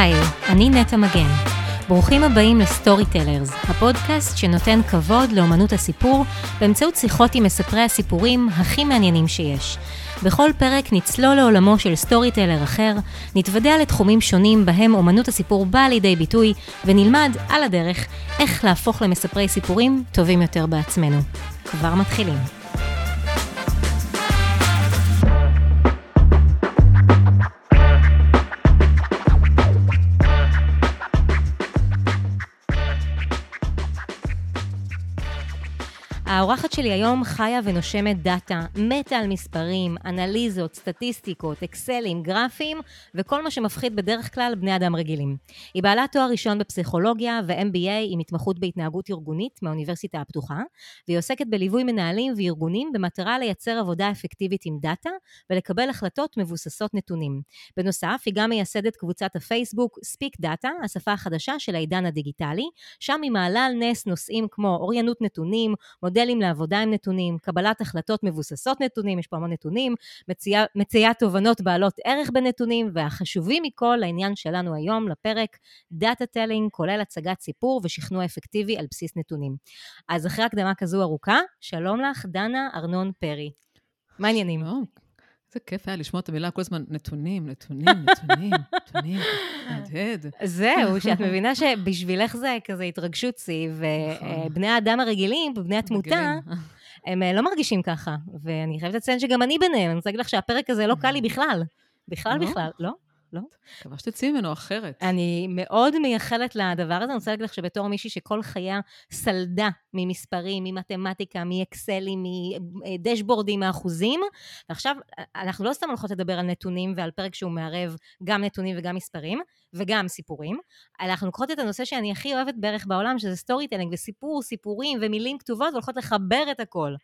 היי, אני נטע מגן. ברוכים הבאים לסטורי טלרס, הפודקאסט שנותן כבוד לאמנות הסיפור באמצעות שיחות עם מספרי הסיפורים הכי מעניינים שיש. בכל פרק נצלול לעולמו של סטורי טלר אחר, נתוודע לתחומים שונים בהם אמנות הסיפור באה לידי ביטוי, ונלמד על הדרך איך להפוך למספרי סיפורים טובים יותר בעצמנו. כבר מתחילים. האורחת שלי היום חיה ונושמת דאטה, מתה על מספרים, אנליזות, סטטיסטיקות, אקסלים, גרפים וכל מה שמפחיד בדרך כלל בני אדם רגילים. היא בעלת תואר ראשון בפסיכולוגיה ו-MBA עם התמחות בהתנהגות ארגונית מהאוניברסיטה הפתוחה, והיא עוסקת בליווי מנהלים וארגונים במטרה לייצר עבודה אפקטיבית עם דאטה ולקבל החלטות מבוססות נתונים. בנוסף, היא גם מייסדת קבוצת הפייסבוק Speak Data, השפה החדשה של העידן הדיגיטלי, שם היא מעלה על נס נושאים כמו אוריינות נתונים, מודלים לעבודה עם נתונים, קבלת החלטות מבוססות נתונים, יש פה המון נתונים, מציאת תובנות בעלות ערך בנתונים, והחשובים מכל לעניין שלנו היום, לפרק data telling, כולל הצגת סיפור ושכנוע אפקטיבי על בסיס נתונים. אז אחרי הקדמה כזו ארוכה, שלום לך, דנה ארנון פרי. מה העניינים? איזה כיף היה לשמוע את המילה כל הזמן, נתונים, נתונים, נתונים, נתונים, מהדהד. זהו, שאת מבינה שבשבילך זה כזה התרגשות שיא, נכון. ובני האדם הרגילים, בני התמותה, הם אה, לא מרגישים ככה. ואני חייבת לציין שגם אני ביניהם, אני רוצה להגיד לך שהפרק הזה לא קל לי בכלל. בכלל, לא? בכלל, לא? לא? מקווה שתצאי ממנו אחרת. אני מאוד מייחלת לדבר הזה, אני רוצה להגיד לך שבתור מישהי שכל חייה סלדה ממספרים, ממתמטיקה, מאקסלים, מדשבורדים, מאחוזים, ועכשיו אנחנו לא סתם הולכות לדבר על נתונים ועל פרק שהוא מערב גם נתונים וגם מספרים, וגם סיפורים, אנחנו לוקחות את הנושא שאני הכי אוהבת בערך בעולם, שזה storytelling וסיפור, סיפורים ומילים כתובות, והולכות לחבר את הכל.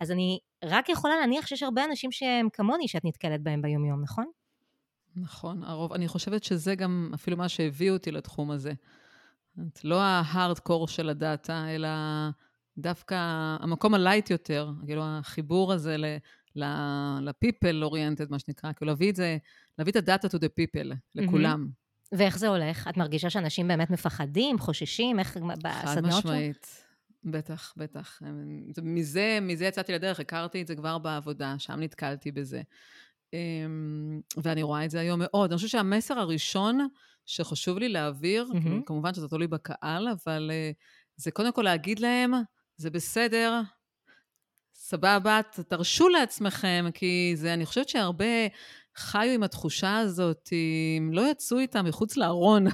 אז אני רק יכולה להניח שיש הרבה אנשים שהם כמוני שאת נתקלת בהם ביומיום, נכון? נכון, הרוב, אני חושבת שזה גם אפילו מה שהביא אותי לתחום הזה. את לא ההארדקור של הדאטה, אלא דווקא המקום הלייט יותר, כאילו החיבור הזה ל-people oriented, מה שנקרא, כאילו להביא את זה, להביא את הדאטה to the people, לכולם. ואיך זה הולך? את מרגישה שאנשים באמת מפחדים, חוששים? איך בסדנאות חד? משמעית. בטח, בטח. זה- מזה, מזה יצאתי לדרך, הכרתי את זה כבר בעבודה, שם נתקלתי בזה. אמ, ואני רואה את זה היום מאוד. אני חושבת שהמסר הראשון שחשוב לי להעביר. כאילו, כמובן שזה תלוי בקהל, אבל אה, זה קודם כל להגיד להם, זה בסדר, סבבה, תרשו לעצמכם, כי זה, אני חושבת שהרבה חיו עם התחושה הזאת, הם לא יצאו איתה מחוץ לארון.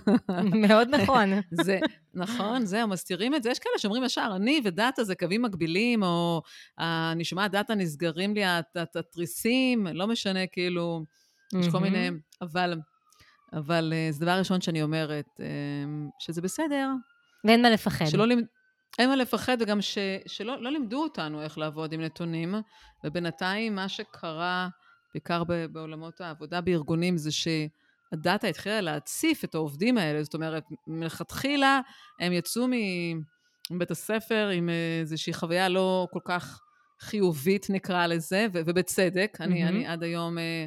מאוד נכון. זה, נכון, זהו, מסתירים את זה. יש כאלה שאומרים ישר, אני ודאטה זה קווים מקבילים, או אה, אני שומעת דאטה, נסגרים לי הת- הת- התריסים, לא משנה, כאילו, יש כל. מיני... אבל, אבל אה, זה דבר ראשון שאני אומרת, אה, שזה בסדר, ואין מה לפחד. שלא לימד... אין מה לפחד, וגם ש, שלא לא לימדו אותנו איך לעבוד עם נתונים, ובינתיים מה שקרה, בעיקר בעולמות העבודה בארגונים, זה שהדאטה התחילה להציף את העובדים האלה. זאת אומרת, מלכתחילה הם יצאו מבית הספר עם איזושהי חוויה לא כל כך חיובית, נקרא לזה, ו- ובצדק. אני, מהמם. אני עד היום אה,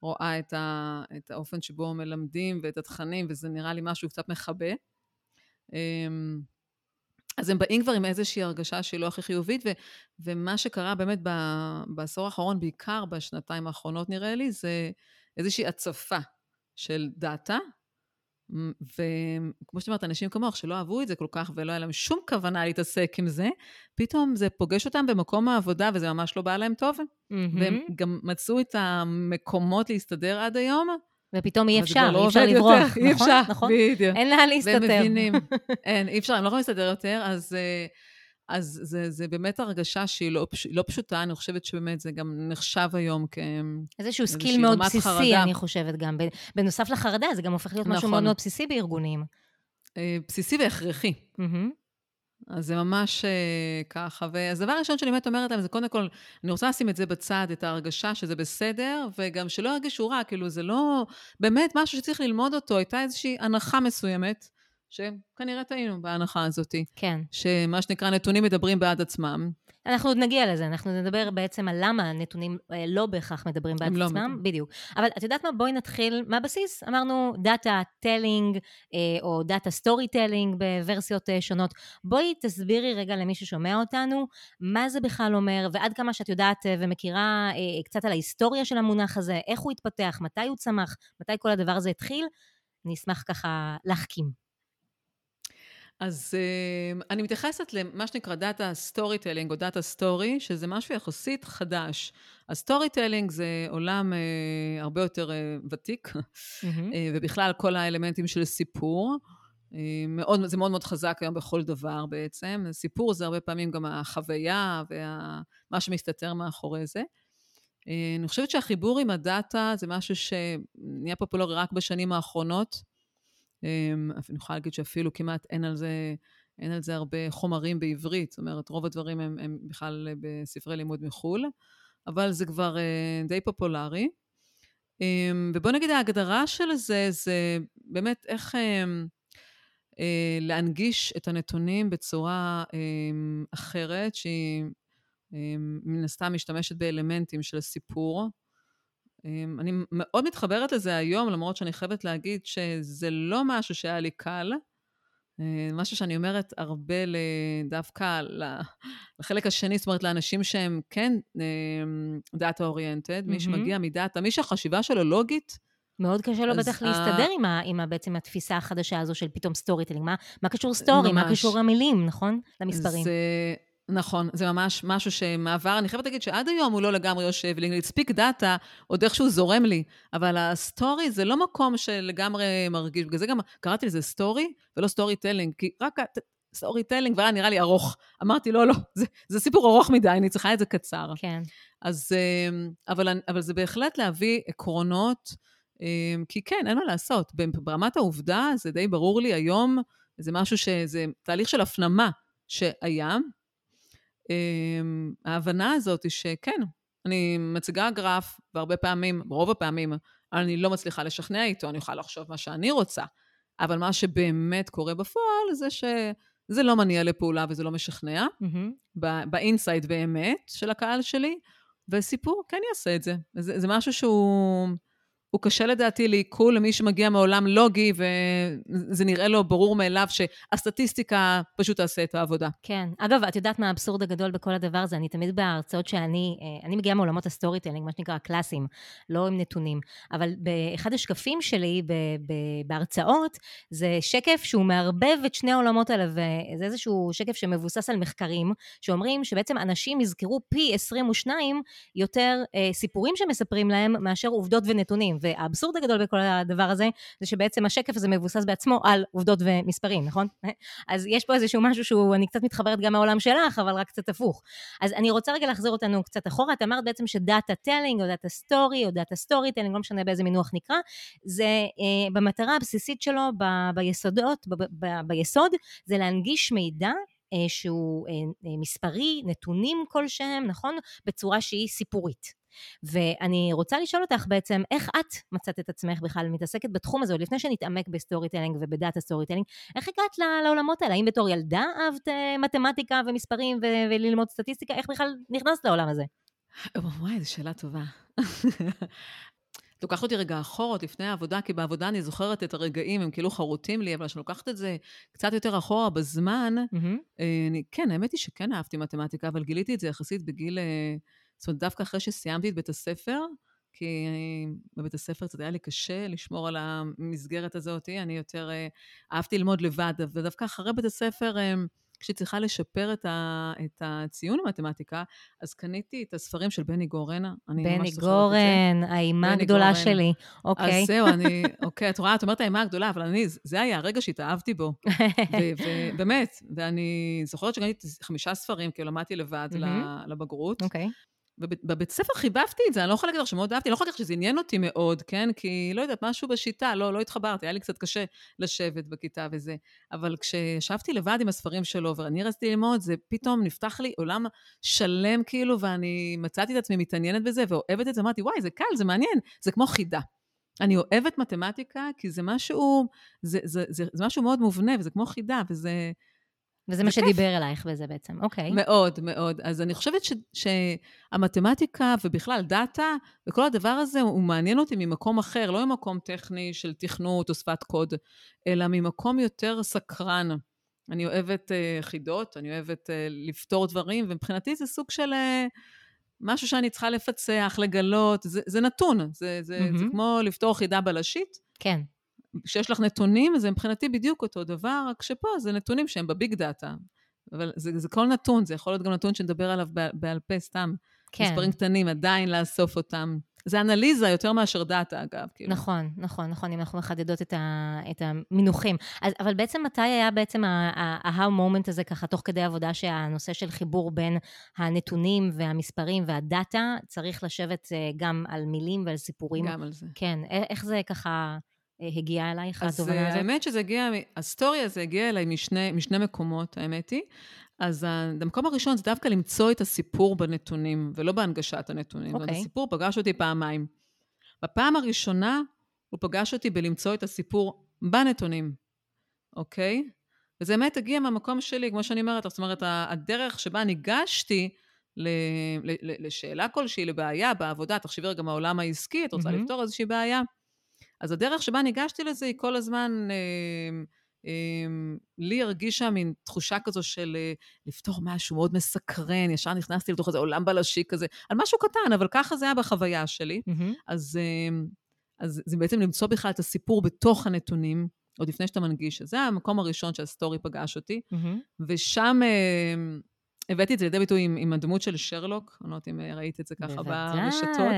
רואה את, ה, את האופן שבו מלמדים ואת התכנים, וזה נראה לי משהו קצת מכבה. אז הם באים כבר עם איזושהי הרגשה שהיא לא הכי חיובית, ו, ומה שקרה באמת ב, בעשור האחרון, בעיקר בשנתיים האחרונות נראה לי, זה איזושהי הצפה של דאטה, וכמו שאת אומרת, אנשים כמוך שלא אהבו את זה כל כך ולא היה להם שום כוונה להתעסק עם זה, פתאום זה פוגש אותם במקום העבודה וזה ממש לא בא להם טוב, מהמם. והם גם מצאו את המקומות להסתדר עד היום, ופתאום אי אפשר, לא אי אפשר לברוח. יותר, אי נכון, אפשר, נכון. בדיוק. אין לאן להסתתר. והם מבינים, אין, אי אפשר, הם לא יכולים להסתדר יותר, אז, אה, אז זה, זה באמת הרגשה שהיא לא, פש- לא פשוטה, אני חושבת שבאמת זה גם נחשב היום כ... איזשהו skill מאוד בסיסי, חרדה. אני חושבת גם. בנוסף לחרדה, זה גם הופך להיות משהו נכון. מאוד מאוד בסיסי בארגונים. אה, בסיסי והכרחי. מהמם. אז זה ממש אה, ככה. אז הדבר הראשון שאני באמת אומרת להם זה קודם כל, אני רוצה לשים את זה בצד, את ההרגשה שזה בסדר, וגם שלא ירגישו רע, כאילו זה לא באמת משהו שצריך ללמוד אותו. הייתה איזושהי הנחה מסוימת שכנראה טעינו בהנחה הזאת. כן. שמה שנקרא, נתונים מדברים בעד עצמם. אנחנו עוד נגיע לזה, אנחנו נדבר בעצם על למה הנתונים אה, לא בהכרח מדברים בעד לא עצמם. מדברים. בדיוק. אבל את יודעת מה? בואי נתחיל מהבסיס. אמרנו data telling, או data storytelling בוורסיות אה, שונות. בואי תסבירי רגע למי ששומע אותנו, מה זה בכלל אומר, ועד כמה שאת יודעת אה, ומכירה קצת על ההיסטוריה של המונח הזה, איך הוא התפתח, מתי הוא צמח, מתי כל הדבר הזה התחיל, אני אשמח ככה להחכים. אז אה, אני מתייחסת למה שנקרא data storytelling או data story, שזה משהו יחסית חדש. ה storytelling זה עולם אה, הרבה יותר אה, ותיק, אה, ובכלל כל האלמנטים של סיפור. מאוד, זה מאוד מאוד חזק היום בכל דבר בעצם. סיפור זה הרבה פעמים גם החוויה ומה שמסתתר מאחורי זה. אני חושבת שהחיבור עם הדאטה זה משהו שנהיה פופולרי רק בשנים האחרונות. אמ, אני יכולה להגיד שאפילו כמעט אין על זה, אין על זה הרבה חומרים בעברית, זאת אומרת, רוב הדברים הם, הם בכלל בספרי לימוד מחו"ל, אבל זה כבר uh, די פופולרי. Um, ובוא נגיד ההגדרה של זה, זה באמת איך um, uh, להנגיש את הנתונים בצורה אחרת, שהיא מן הסתם משתמשת באלמנטים של הסיפור. אמ, אני מאוד מתחברת לזה היום, למרות שאני חייבת להגיד שזה לא משהו שהיה לי קל. אה, משהו שאני אומרת הרבה דווקא לחלק השני, זאת אומרת, לאנשים שהם כן דאטה אמ, oriented, mm-hmm. מי שמגיע מדאטה, מי שהחשיבה שלו לוגית. מאוד קשה לו בטח להסתדר עם, ה, עם ה, בעצם התפיסה החדשה הזו של פתאום storytelling. מה, מה קשור story? ממש. מה קשור המילים, נכון? למספרים. זה, נכון, זה ממש משהו שמעבר, אני חייבת להגיד שעד היום הוא לא לגמרי יושב לי, speak data, עוד איכשהו זורם לי, אבל ה story זה לא מקום שלגמרי מרגיש, בגלל זה גם קראתי לזה story ולא storytelling, כי רק storytelling והיה נראה לי ארוך. אמרתי, לא, לא, זה, זה סיפור ארוך מדי, אני צריכה את זה קצר. כן. אז, אמ, אבל, אבל זה בהחלט להביא עקרונות, אמ, כי כן, אין מה לעשות. ברמת העובדה, זה די ברור לי היום, זה משהו שזה תהליך של הפנמה שהיה, ההבנה הזאת היא שכן, אני מציגה גרף, והרבה פעמים, ברוב הפעמים, אני לא מצליחה לשכנע איתו, אני יכולה לחשוב מה שאני רוצה, אבל מה שבאמת קורה בפועל זה שזה לא מניע לפעולה וזה לא משכנע, mm-hmm. ב inside באמת של הקהל שלי, וסיפור כן יעשה את זה. זה, זה משהו שהוא... הוא קשה לדעתי לעיכול למי שמגיע מעולם לוגי, וזה נראה לו ברור מאליו שהסטטיסטיקה פשוט תעשה את העבודה. כן. אגב, את יודעת מה האבסורד הגדול בכל הדבר הזה? אני תמיד בהרצאות שאני, אה, אני מגיעה מעולמות ה storytelling, מה שנקרא הקלאסיים, לא עם נתונים, אבל באחד השקפים שלי ב, ב, בהרצאות, זה שקף שהוא מערבב את שני העולמות האלה, וזה איזשהו שקף שמבוסס על מחקרים, שאומרים שבעצם אנשים יזכרו פי 22 יותר אה, סיפורים שמספרים להם, מאשר עובדות ונתונים. והאבסורד הגדול בכל הדבר הזה, זה שבעצם השקף הזה מבוסס בעצמו על עובדות ומספרים, נכון? אז יש פה איזשהו משהו שהוא, אני קצת מתחברת גם מהעולם שלך, אבל רק קצת הפוך. אז אני רוצה רגע להחזיר אותנו קצת אחורה, את אמרת בעצם ש data telling, או data story, או data storytelling, לא משנה באיזה מינוח נקרא, זה אה, במטרה הבסיסית שלו, ב, ביסודות, ב, ב, ביסוד, זה להנגיש מידע אה, שהוא אה, מספרי, נתונים כלשהם, נכון? בצורה שהיא סיפורית. ואני רוצה לשאול אותך בעצם, איך את מצאת את עצמך בכלל מתעסקת בתחום הזה, עוד לפני שנתעמק ב storytelling וב data storytelling, איך הגעת לעולמות האלה? האם בתור ילדה אהבת אה, מתמטיקה ומספרים ו- וללמוד סטטיסטיקה? איך בכלל נכנסת לעולם הזה? וואי, זו שאלה טובה. לוקחת אותי רגע אחורה, לפני העבודה, כי בעבודה אני זוכרת את הרגעים, הם כאילו חרוטים לי, אבל כשאני לוקחת את זה קצת יותר אחורה בזמן, mm-hmm. אני, כן, האמת היא שכן אהבתי מתמטיקה, אבל גיליתי את זה יחסית בגיל אה, זאת אומרת, דווקא אחרי שסיימתי את בית הספר, כי בבית הספר קצת היה לי קשה לשמור על המסגרת הזאת, אני יותר אה, אהבתי ללמוד לבד, ודווקא אחרי בית הספר, אה, כשהיא צריכה לשפר את, ה, את הציון במתמטיקה, אז קניתי את הספרים של בני גורן. בני גורן, האימה הגדולה גורן. שלי, אוקיי. אז זהו, אני, אוקיי, את רואה, את אומרת האימה הגדולה, אבל אני, זה היה הרגע שהתאהבתי בו. ובאמת, ואני זוכרת שקניתי חמישה ספרים, כי למדתי לבד לבגרות. אוקיי. ובבית ספר חיבבתי את זה, אני לא יכולה להגיד לך שמאוד אהבתי, אני לא יכולה להגיד לך שזה עניין אותי מאוד, כן? כי לא יודעת, משהו בשיטה, לא, לא התחברתי, היה לי קצת קשה לשבת בכיתה וזה. אבל כשישבתי לבד עם הספרים שלו ואני רציתי ללמוד, זה פתאום נפתח לי עולם שלם כאילו, ואני מצאתי את עצמי מתעניינת בזה ואוהבת את זה, אמרתי, וואי, זה קל, זה מעניין, זה כמו חידה. אני אוהבת מתמטיקה, כי זה משהו, זה, זה, זה, זה משהו מאוד מובנה, וזה כמו חידה, וזה... וזה מה שדיבר אלייך בזה בעצם, אוקיי. מאוד, מאוד. אז אני חושבת ש, שהמתמטיקה ובכלל דאטה, וכל הדבר הזה, הוא מעניין אותי ממקום אחר, לא ממקום טכני של תכנות או שפת קוד, אלא ממקום יותר סקרן. אני אוהבת uh, חידות, אני אוהבת uh, לפתור דברים, ומבחינתי זה סוג של uh, משהו שאני צריכה לפצח, לגלות, זה, זה נתון, זה, זה, mm-hmm. זה כמו לפתור חידה בלשית. כן. כשיש לך נתונים, זה מבחינתי בדיוק אותו דבר, רק שפה זה נתונים שהם ב big data. אבל זה, זה כל נתון, זה יכול להיות גם נתון שנדבר עליו בעל פה סתם. כן. מספרים קטנים, עדיין לאסוף אותם. זה אנליזה יותר מאשר דאטה, אגב. כאילו. נכון, נכון, נכון, אם אנחנו מחדדות את, ה, את המינוחים. אז, אבל בעצם מתי היה בעצם ה aha moment הזה, ככה, תוך כדי עבודה, שהנושא של חיבור בין הנתונים והמספרים והדאטה, צריך לשבת אה, גם על מילים ועל סיפורים? גם על זה. כן, איך זה ככה... אה, הגיעה אלייך, התובנה אה, הזאת? אז האמת שזה הגיע, ה story הזה הגיע אליי משני, משני מקומות, האמת היא. אז המקום הראשון זה דווקא למצוא את הסיפור בנתונים, ולא בהנגשת הנתונים. Okay. אוקיי. הסיפור פגש אותי פעמיים. בפעם הראשונה הוא פגש אותי בלמצוא את הסיפור בנתונים, אוקיי? Okay? וזה באמת הגיע מהמקום שלי, כמו שאני אומרת, זאת אומרת, הדרך שבה ניגשתי לשאלה כלשהי, לבעיה בעבודה, תחשבי רגע מהעולם העסקי, את רוצה mm-hmm. לפתור איזושהי בעיה. אז הדרך שבה ניגשתי לזה היא כל הזמן... אה, אמ, לי הרגישה מין תחושה כזו של אה, לפתור משהו מאוד מסקרן, ישר נכנסתי לתוך איזה עולם בלשי כזה, על משהו קטן, אבל ככה זה היה בחוויה שלי. Mm-hmm. אז, אז זה בעצם למצוא בכלל את הסיפור בתוך הנתונים, עוד לפני שאתה מנגיש. זה המקום הראשון שהסטורי פגש אותי, mm-hmm. ושם... אמ, הבאתי את זה לידי ביטוי עם, עם הדמות של שרלוק, אני לא יודעת אם ראית את זה ככה בוודאי. ברשתות.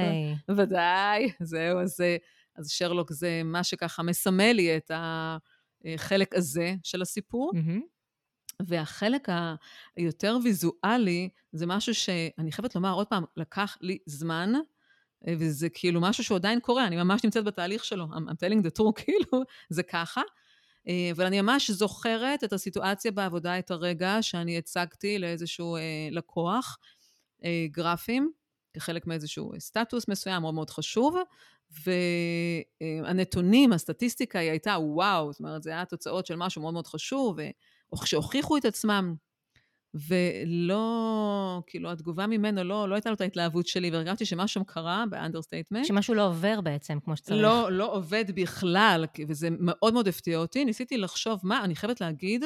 בוודאי. זהו, אז, אה, אז שרלוק זה מה שככה מסמל לי את. החלק הזה של הסיפור. Mm-hmm. והחלק היותר ויזואלי זה משהו שאני חייבת לומר, עוד פעם, לקח לי זמן, אה, וזה כאילו משהו שהוא עדיין קורה, אני ממש נמצאת בתהליך שלו, I'm, telling the truth, כאילו, זה ככה. אה, אבל אני ממש זוכרת את הסיטואציה בעבודה, את הרגע שאני הצגתי לאיזשהו אה, לקוח גרפים, כחלק מאיזשהו סטטוס מסוים מאוד מאוד חשוב, והנתונים, הסטטיסטיקה היא הייתה וואו, זאת אומרת, זה היה תוצאות של משהו מאוד מאוד חשוב, שהוכיחו את עצמם, ולא, כאילו, התגובה ממנו לא, לא הייתה לו את ההתלהבות שלי, והרגשתי שמשהו קרה ב understatement. שמשהו לא עובר בעצם, כמו שצריך. לא, לא עובד בכלל, וזה מאוד מאוד הפתיע אותי. ניסיתי לחשוב, מה, אני חייבת להגיד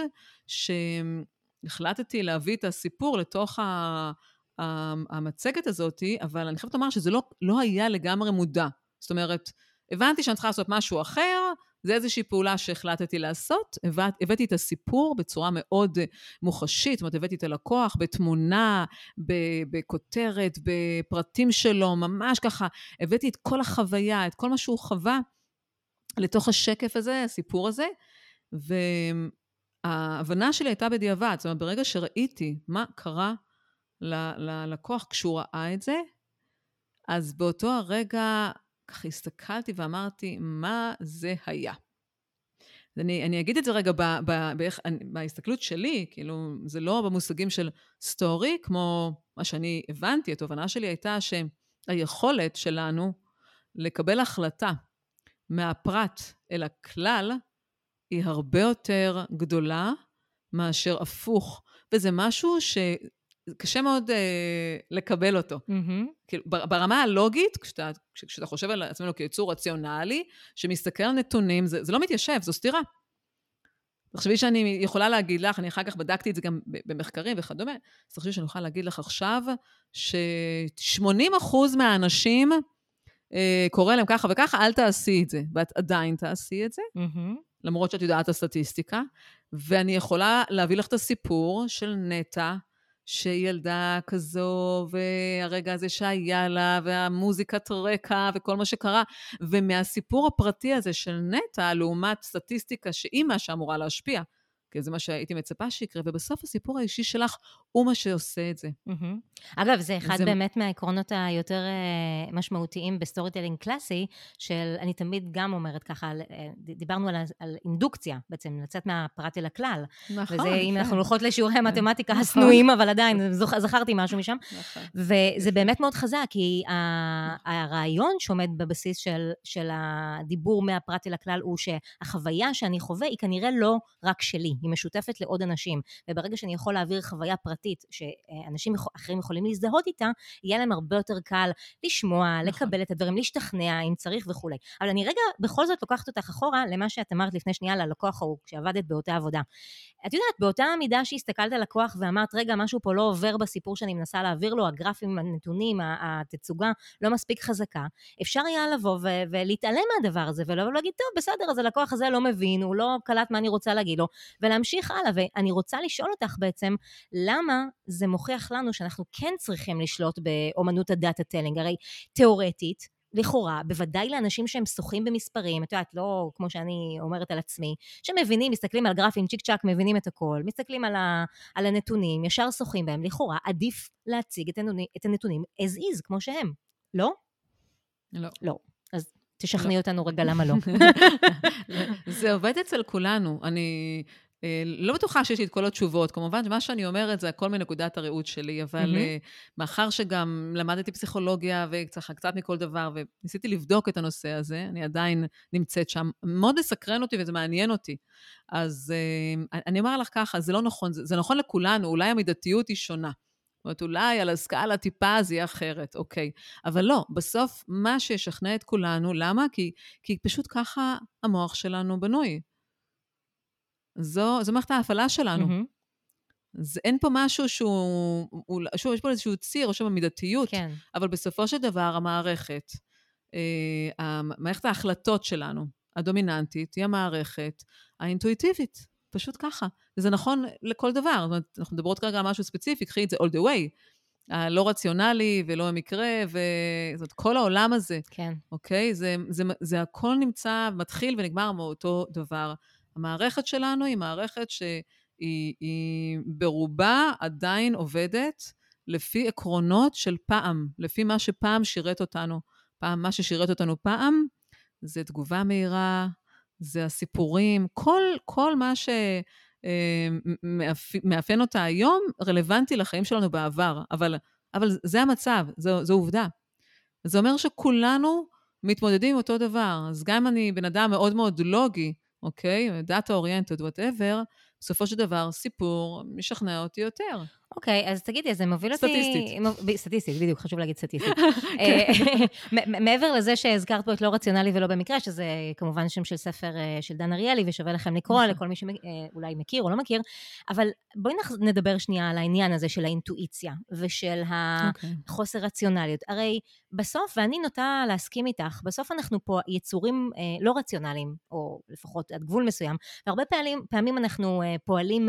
שהחלטתי להביא את הסיפור לתוך ה... המצגת הזאת, אבל אני חייבת לומר שזה לא, לא היה לגמרי מודע. זאת אומרת, הבנתי שאני צריכה לעשות משהו אחר, זה איזושהי פעולה שהחלטתי לעשות. הבאת, הבאתי את הסיפור בצורה מאוד מוחשית, זאת אומרת, הבאתי את הלקוח בתמונה, בכותרת, בפרטים שלו, ממש ככה, הבאתי את כל החוויה, את כל מה שהוא חווה לתוך השקף הזה, הסיפור הזה, וההבנה שלי הייתה בדיעבד. זאת אומרת, ברגע שראיתי מה קרה ללקוח כשהוא ראה את זה, אז באותו הרגע ככה הסתכלתי ואמרתי, מה זה היה? אני, אני אגיד את זה רגע ב, ב, באיך, בהסתכלות שלי, כאילו, זה לא במושגים של סטורי, כמו מה שאני הבנתי, התובנה שלי הייתה שהיכולת שלנו לקבל החלטה מהפרט אל הכלל, היא הרבה יותר גדולה מאשר הפוך. וזה משהו ש... קשה מאוד אה, לקבל אותו. Mm-hmm. כאילו, ברמה הלוגית, כשאתה, כשאתה חושב על עצמנו כיצור רציונלי, שמסתכל על נתונים, זה, זה לא מתיישב, זו סתירה. תחשבי שאני יכולה להגיד לך, אני אחר כך בדקתי את זה גם במחקרים וכדומה, אז תחשבי שאני יכולה להגיד לך עכשיו ש-80% מהאנשים אה, קורה להם ככה וככה, אל תעשי את זה. ואת עדיין תעשי את זה, mm-hmm. למרות שאת יודעת את הסטטיסטיקה. ואני יכולה להביא לך את הסיפור של נטע, שילדה כזו, והרגע הזה שהיה לה, והמוזיקת רקע, וכל מה שקרה, ומהסיפור הפרטי הזה של נטע, לעומת סטטיסטיקה שהיא מה שאמורה להשפיע, כי זה מה שהייתי מצפה שיקרה, ובסוף הסיפור האישי שלך הוא מה שעושה את זה. אגב, זה אחד זה... באמת מהעקרונות היותר uh, משמעותיים ב storytelling קלאסי, של, אני תמיד גם אומרת ככה, uh, דיברנו על, על אינדוקציה, בעצם לצאת מהפרט אל הכלל. נכון. וזה, אם אנחנו הולכות לשיעורי כן. המתמטיקה נכון. השנואים, אבל עדיין, זכרתי משהו משם. נכון. וזה באמת מאוד חזק, כי הרעיון שעומד בבסיס של, של הדיבור מהפרט אל הכלל הוא שהחוויה שאני חווה היא כנראה לא רק שלי, היא משותפת לעוד אנשים. וברגע שאני יכול להעביר חוויה פרטית שאנשים אחרים יכולים להזדהות איתה, יהיה להם הרבה יותר קל לשמוע, נכון. לקבל את הדברים, להשתכנע אם צריך וכולי. אבל אני רגע בכל זאת לוקחת אותך אחורה למה שאת אמרת לפני שנייה ללקוח ההוא, כשעבדת באותה עבודה. את יודעת, באותה מידה שהסתכלת על לקוח ואמרת, רגע, משהו פה לא עובר בסיפור שאני מנסה להעביר לו, הגרפים, הנתונים, התצוגה לא מספיק חזקה, אפשר היה לבוא ו- ולהתעלם מהדבר הזה, ולהגיד, טוב, בסדר, אז הלקוח הזה לא מבין, הוא לא קלט מה אני רוצה להגיד לו, ולהמשיך הלאה. ואני רוצה לשאול אותך בעצם, למה זה מוכיח לנו שאנחנו כן צריכים לשלוט באומנות ה data telling? הרי תיאורטית, לכאורה, בוודאי לאנשים שהם שוחים במספרים, את יודעת, לא כמו שאני אומרת על עצמי, שמבינים, מסתכלים על גרפים צ'יק צ'אק, מבינים את הכל, מסתכלים על, ה, על הנתונים, ישר שוחים בהם, לכאורה עדיף להציג את הנתונים, את הנתונים as is, כמו שהם, לא? לא. לא. אז תשכנעי לא. אותנו רגע למה לא. זה עובד אצל כולנו. אני לא בטוחה שיש לי את כל התשובות. כמובן, מה שאני אומרת זה הכל מנקודת הראות שלי, אבל mm-hmm. מאחר שגם למדתי פסיכולוגיה וככה קצת מכל דבר, וניסיתי לבדוק את הנושא הזה, אני עדיין נמצאת שם, מאוד מסקרן אותי וזה מעניין אותי. אז אה, אני אומר לך ככה, זה לא נכון, זה, זה נכון לכולנו, אולי המידתיות היא שונה. זאת אומרת, אולי על הסקאלה טיפה זה יהיה אחרת, אוקיי. אבל לא, בסוף מה שישכנע את כולנו, למה? כי, כי פשוט ככה המוח שלנו בנוי. זו, זו מערכת ההפעלה שלנו. Mm-hmm. אז אין פה משהו שהוא, שוב, יש פה איזשהו ציר, או שם המידתיות, כן. אבל בסופו של דבר המערכת, אה, מערכת ההחלטות שלנו, הדומיננטית, היא המערכת האינטואיטיבית, פשוט ככה. וזה נכון לכל דבר. זאת אומרת, אנחנו מדברות כרגע על משהו ספציפי, קחי את זה all the way. הלא רציונלי ולא המקרה, וזאת כל העולם הזה. כן. אוקיי? זה, זה, זה הכל נמצא, מתחיל ונגמר מאותו דבר. המערכת שלנו היא מערכת שהיא היא ברובה עדיין עובדת לפי עקרונות של פעם, לפי מה שפעם שירת אותנו. פעם, מה ששירת אותנו פעם זה תגובה מהירה, זה הסיפורים, כל, כל מה שמאפיין אה, אותה היום רלוונטי לחיים שלנו בעבר, אבל, אבל זה המצב, זו, זו עובדה. זה אומר שכולנו מתמודדים עם אותו דבר. אז גם אם אני בן אדם מאוד מאוד לוגי, אוקיי? data oriented, whatever, בסופו של דבר סיפור משכנע אותי יותר. אוקיי, אז תגידי, אז זה מוביל אותי... סטטיסטית. סטטיסטית, בדיוק, חשוב להגיד סטטיסטית. אה, מעבר לזה שהזכרת פה את לא רציונלי ולא במקרה, שזה כמובן שם של ספר אה, של דן אריאלי, ושווה לכם לקרוא נכון. לכל מי שאולי אה, מכיר או לא מכיר, אבל בואי נדבר שנייה על העניין הזה של האינטואיציה ושל אוקיי. החוסר רציונליות. הרי בסוף, ואני נוטה להסכים איתך, בסוף אנחנו פה יצורים לא רציונליים, או לפחות עד גבול מסוים, והרבה פעמים אנחנו פועלים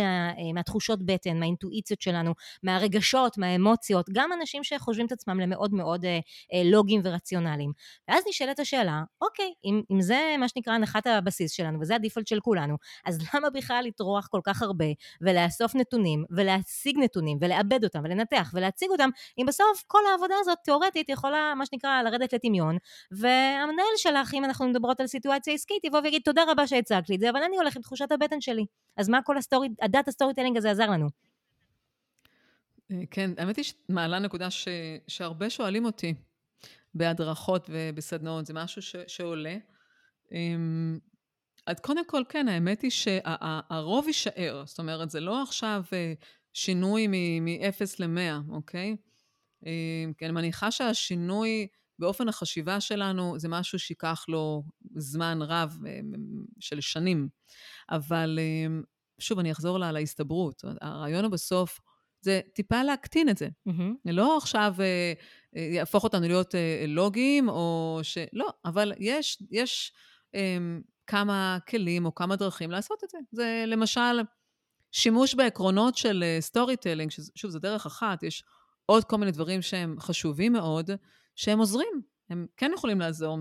מהתחושות בטן, מהאינטואיציות שלנו, מהרגשות, מהאמוציות, גם אנשים שחושבים את עצמם למאוד מאוד אה, אה, לוגיים ורציונליים. ואז נשאלת השאלה, אוקיי, אם, אם זה מה שנקרא הנחת הבסיס שלנו, וזה הדיפולט של כולנו, אז למה בכלל לטרוח כל כך הרבה, ולאסוף נתונים, ולהשיג נתונים, ולעבד אותם, ולנתח, ולהציג אותם, אם בסוף כל העבודה הזאת תיאורטית יכולה, מה שנקרא, לרדת לטמיון, והמנהל שלך, אם אנחנו מדברות על סיטואציה עסקית, יבוא ויגיד, תודה רבה שהצגת לי את זה, אבל אני הולך עם תחושת הבטן שלי. אז מה כל ה story, ה data storytelling הזה עזר לנו? אה, כן, האמת היא שמעלה נקודה ש, שהרבה שואלים אותי בהדרכות ובסדנאות, זה משהו ש, שעולה. אמ, אז קודם כל, כן, האמת היא שהרוב יישאר, זאת אומרת, זה לא עכשיו אה, שינוי מ-0 ל-100, אוקיי? אמ, כי אני מניחה שהשינוי באופן החשיבה שלנו זה משהו שייקח לו זמן רב אה, של שנים. אבל אמ, שוב, אני אחזור לה, להסתברות. הרעיון הוא בסוף, זה טיפה להקטין את זה. Mm-hmm. לא עכשיו אה, אה, יהפוך אותנו להיות אה, לוגיים, או ש... לא, אבל יש, יש אה, כמה כלים או כמה דרכים לעשות את זה. זה למשל שימוש בעקרונות של storytelling, ששוב, זו דרך אחת, יש עוד כל מיני דברים שהם חשובים מאוד, שהם עוזרים, הם כן יכולים לעזור.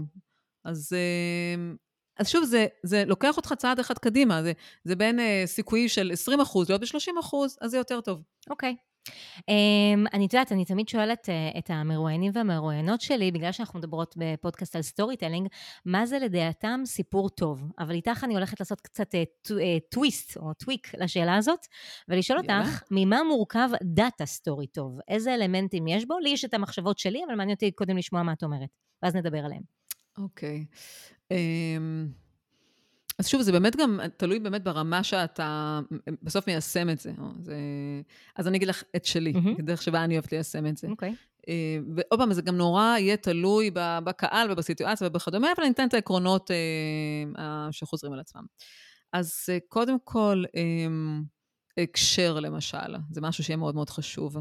אז אה, אז שוב, זה, זה לוקח אותך צעד אחד קדימה, זה, זה בין uh, סיכויים של 20 אחוז להיות ב-30 אחוז, אז זה יותר טוב. אוקיי. Okay. Um, אני יודעת, אני תמיד שואלת uh, את המרואיינים והמרואיינות שלי, בגלל שאנחנו מדברות בפודקאסט על storytelling, מה זה לדעתם סיפור טוב? אבל איתך אני הולכת לעשות קצת uh, טוויסט או tweak לשאלה הזאת, ולשאול. אותך, ממה מורכב דאטה story טוב? איזה אלמנטים יש בו? לי יש את המחשבות שלי, אבל מעניין אותי קודם לשמוע מה את אומרת, ואז נדבר עליהם. אוקיי. Okay. Um... אז שוב, זה באמת גם תלוי באמת ברמה שאתה בסוף מיישם את זה. זה... אז אני אגיד לך את שלי, mm-hmm. דרך שבה אני אוהבת ליישם את זה. אוקיי. Okay. אה, ועוד פעם, זה גם נורא יהיה תלוי בקהל ובסיטואציה ובכדומה, אבל אני אתן את העקרונות אה, שחוזרים על עצמם. אז אה, קודם כל, הקשר למשל, זה משהו שיהיה מאוד מאוד חשוב,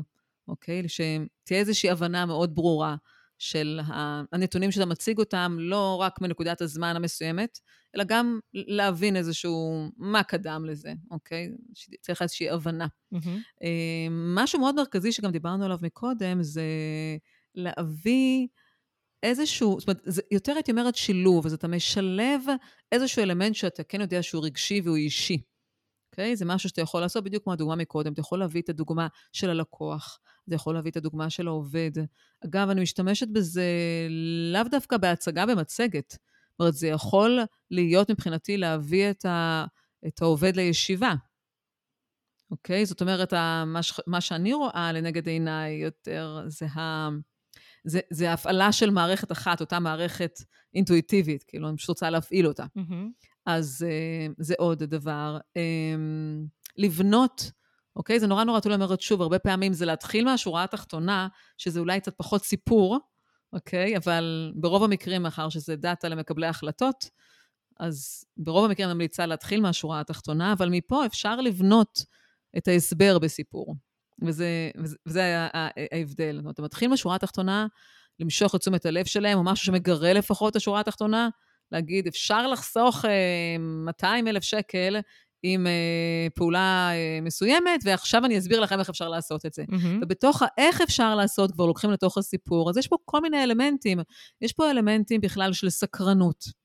אוקיי? שתהיה איזושהי הבנה מאוד ברורה של הנתונים שאתה מציג אותם, לא רק מנקודת הזמן המסוימת, אלא גם להבין איזשהו, מה קדם לזה, אוקיי? צריך איזושהי הבנה. Mm-hmm. משהו מאוד מרכזי שגם דיברנו עליו מקודם, זה להביא איזשהו, זאת אומרת, זה יותר הייתי אומרת שילוב, אז אתה משלב איזשהו אלמנט שאתה כן יודע שהוא רגשי והוא אישי. אוקיי? Okay? זה משהו שאתה יכול לעשות בדיוק כמו הדוגמה מקודם. אתה יכול להביא את הדוגמה של הלקוח, אתה יכול להביא את הדוגמה של העובד. אגב, אני משתמשת בזה לאו דווקא בהצגה במצגת. זאת אומרת, זה יכול להיות מבחינתי להביא את, ה, את העובד לישיבה. אוקיי? Okay? זאת אומרת, מה, ש, מה שאני רואה לנגד עיניי יותר זה ה... זה, זה ההפעלה של מערכת אחת, אותה מערכת אינטואיטיבית, כאילו, אני פשוט רוצה להפעיל אותה. Mm-hmm. אז uh, זה עוד דבר. Um, לבנות, אוקיי? זה נורא נורא תלוי, אומרת שוב, הרבה פעמים זה להתחיל מהשורה התחתונה, שזה אולי קצת פחות סיפור, אוקיי? אבל ברוב המקרים, מאחר שזה דאטה למקבלי החלטות, אז ברוב המקרים אני ממליצה להתחיל מהשורה התחתונה, אבל מפה אפשר לבנות את ההסבר בסיפור. וזה, וזה, וזה ההבדל. זאת אומרת, אתה מתחיל מהשורה התחתונה, למשוך את תשומת הלב שלהם, או משהו שמגרה לפחות את השורה התחתונה, להגיד, אפשר לחסוך 200 אה, אלף שקל עם אה, פעולה אה, מסוימת, ועכשיו אני אסביר לכם איך אפשר לעשות את זה. Mm-hmm. ובתוך האיך אפשר לעשות, כבר לוקחים לתוך הסיפור, אז יש פה כל מיני אלמנטים. יש פה אלמנטים בכלל של סקרנות.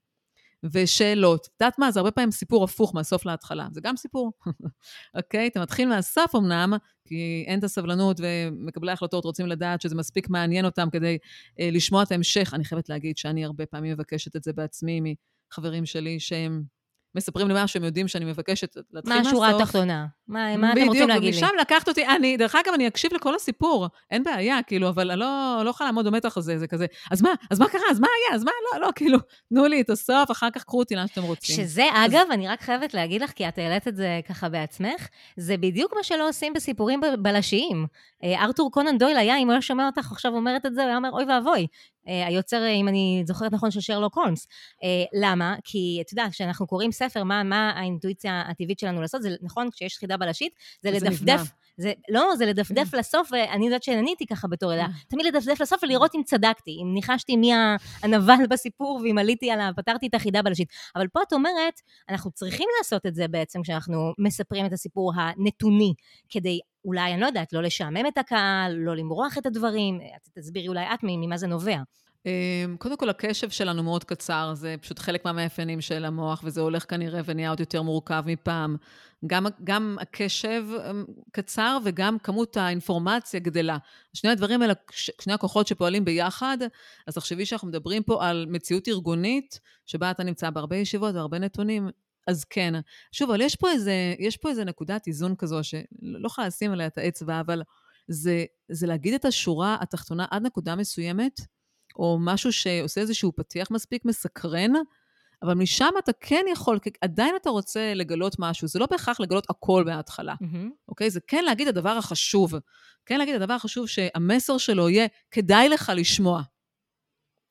ושאלות. את יודעת מה? זה הרבה פעמים סיפור הפוך מהסוף להתחלה. זה גם סיפור, אוקיי? אתה מתחיל מהסוף אמנם, כי אין את הסבלנות ומקבלי ההחלטות רוצים לדעת שזה מספיק מעניין אותם כדי אה, לשמוע את ההמשך. אני חייבת להגיד שאני הרבה פעמים מבקשת את זה בעצמי מחברים שלי שהם... מספרים לי מה שהם יודעים שאני מבקשת להתחיל מהסוף. מה השורה התחתונה? מה, מה אתם רוצים להגיד לי? בדיוק, ומשם לקחת אותי, אני, דרך אגב, אני אקשיב לכל הסיפור, אין בעיה, כאילו, אבל אני לא, לא יכולה לעמוד במתח הזה, זה כזה, אז מה, אז מה קרה, אז מה היה, אז מה, לא, לא, כאילו, תנו לי את הסוף, אחר כך קחו אותי לאן שאתם רוצים. שזה, אז... אגב, אני רק חייבת להגיד לך, כי את העלית את זה ככה בעצמך, זה בדיוק מה שלא עושים בסיפורים בלשיים. אה, ארתור קונן דויל היה, אם הוא היה שומע אותך עכשיו אומרת את זה, הוא היה אומר, אוי ואבוי. אה, היוצר, אם אני זוכרת נכון, של שרלוק הולמס. אה, למה? כי, את יודעת, כשאנחנו קוראים ספר, מה, מה האינטואיציה הטבעית שלנו לעשות? זה נכון, כשיש חידה בלשית, זה לדפדף. זה, לא, זה לדפדף כן. לסוף, ואני יודעת שעניתי ככה בתור ילדה, כן. תמיד לדפדף לסוף ולראות אם צדקתי, אם ניחשתי מי הנבל בסיפור ואם עליתי עליו, פתרתי את החידה בלשית. אבל פה את אומרת, אנחנו צריכים לעשות את זה בעצם כשאנחנו מספרים את הסיפור הנתוני, כדי אולי, אני לא יודעת, לא לשעמם את הקהל, לא למרוח את הדברים, תסבירי אולי את ממה זה נובע. אמ, קודם כל, הקשב שלנו מאוד קצר, זה פשוט חלק מהמאפיינים של המוח, וזה הולך כנראה ונהיה עוד יותר מורכב מפעם. גם, גם הקשב אמ, קצר וגם כמות האינפורמציה גדלה. שני הדברים האלה, שני הכוחות שפועלים ביחד, אז תחשבי שאנחנו מדברים פה על מציאות ארגונית, שבה אתה נמצא בהרבה ישיבות והרבה נתונים, אז כן. שוב, אבל יש פה איזה, יש פה איזה נקודת איזון כזו, שלא יכולה לשים עליה את האצבע, אבל זה, זה להגיד את השורה התחתונה עד נקודה מסוימת, או משהו שעושה איזשהו פתיח מספיק מסקרן, אבל משם אתה כן יכול, עדיין אתה רוצה לגלות משהו, זה לא בהכרח לגלות הכל מההתחלה, mm-hmm. אוקיי? זה כן להגיד הדבר החשוב. כן להגיד הדבר החשוב שהמסר שלו יהיה, כדאי לך לשמוע.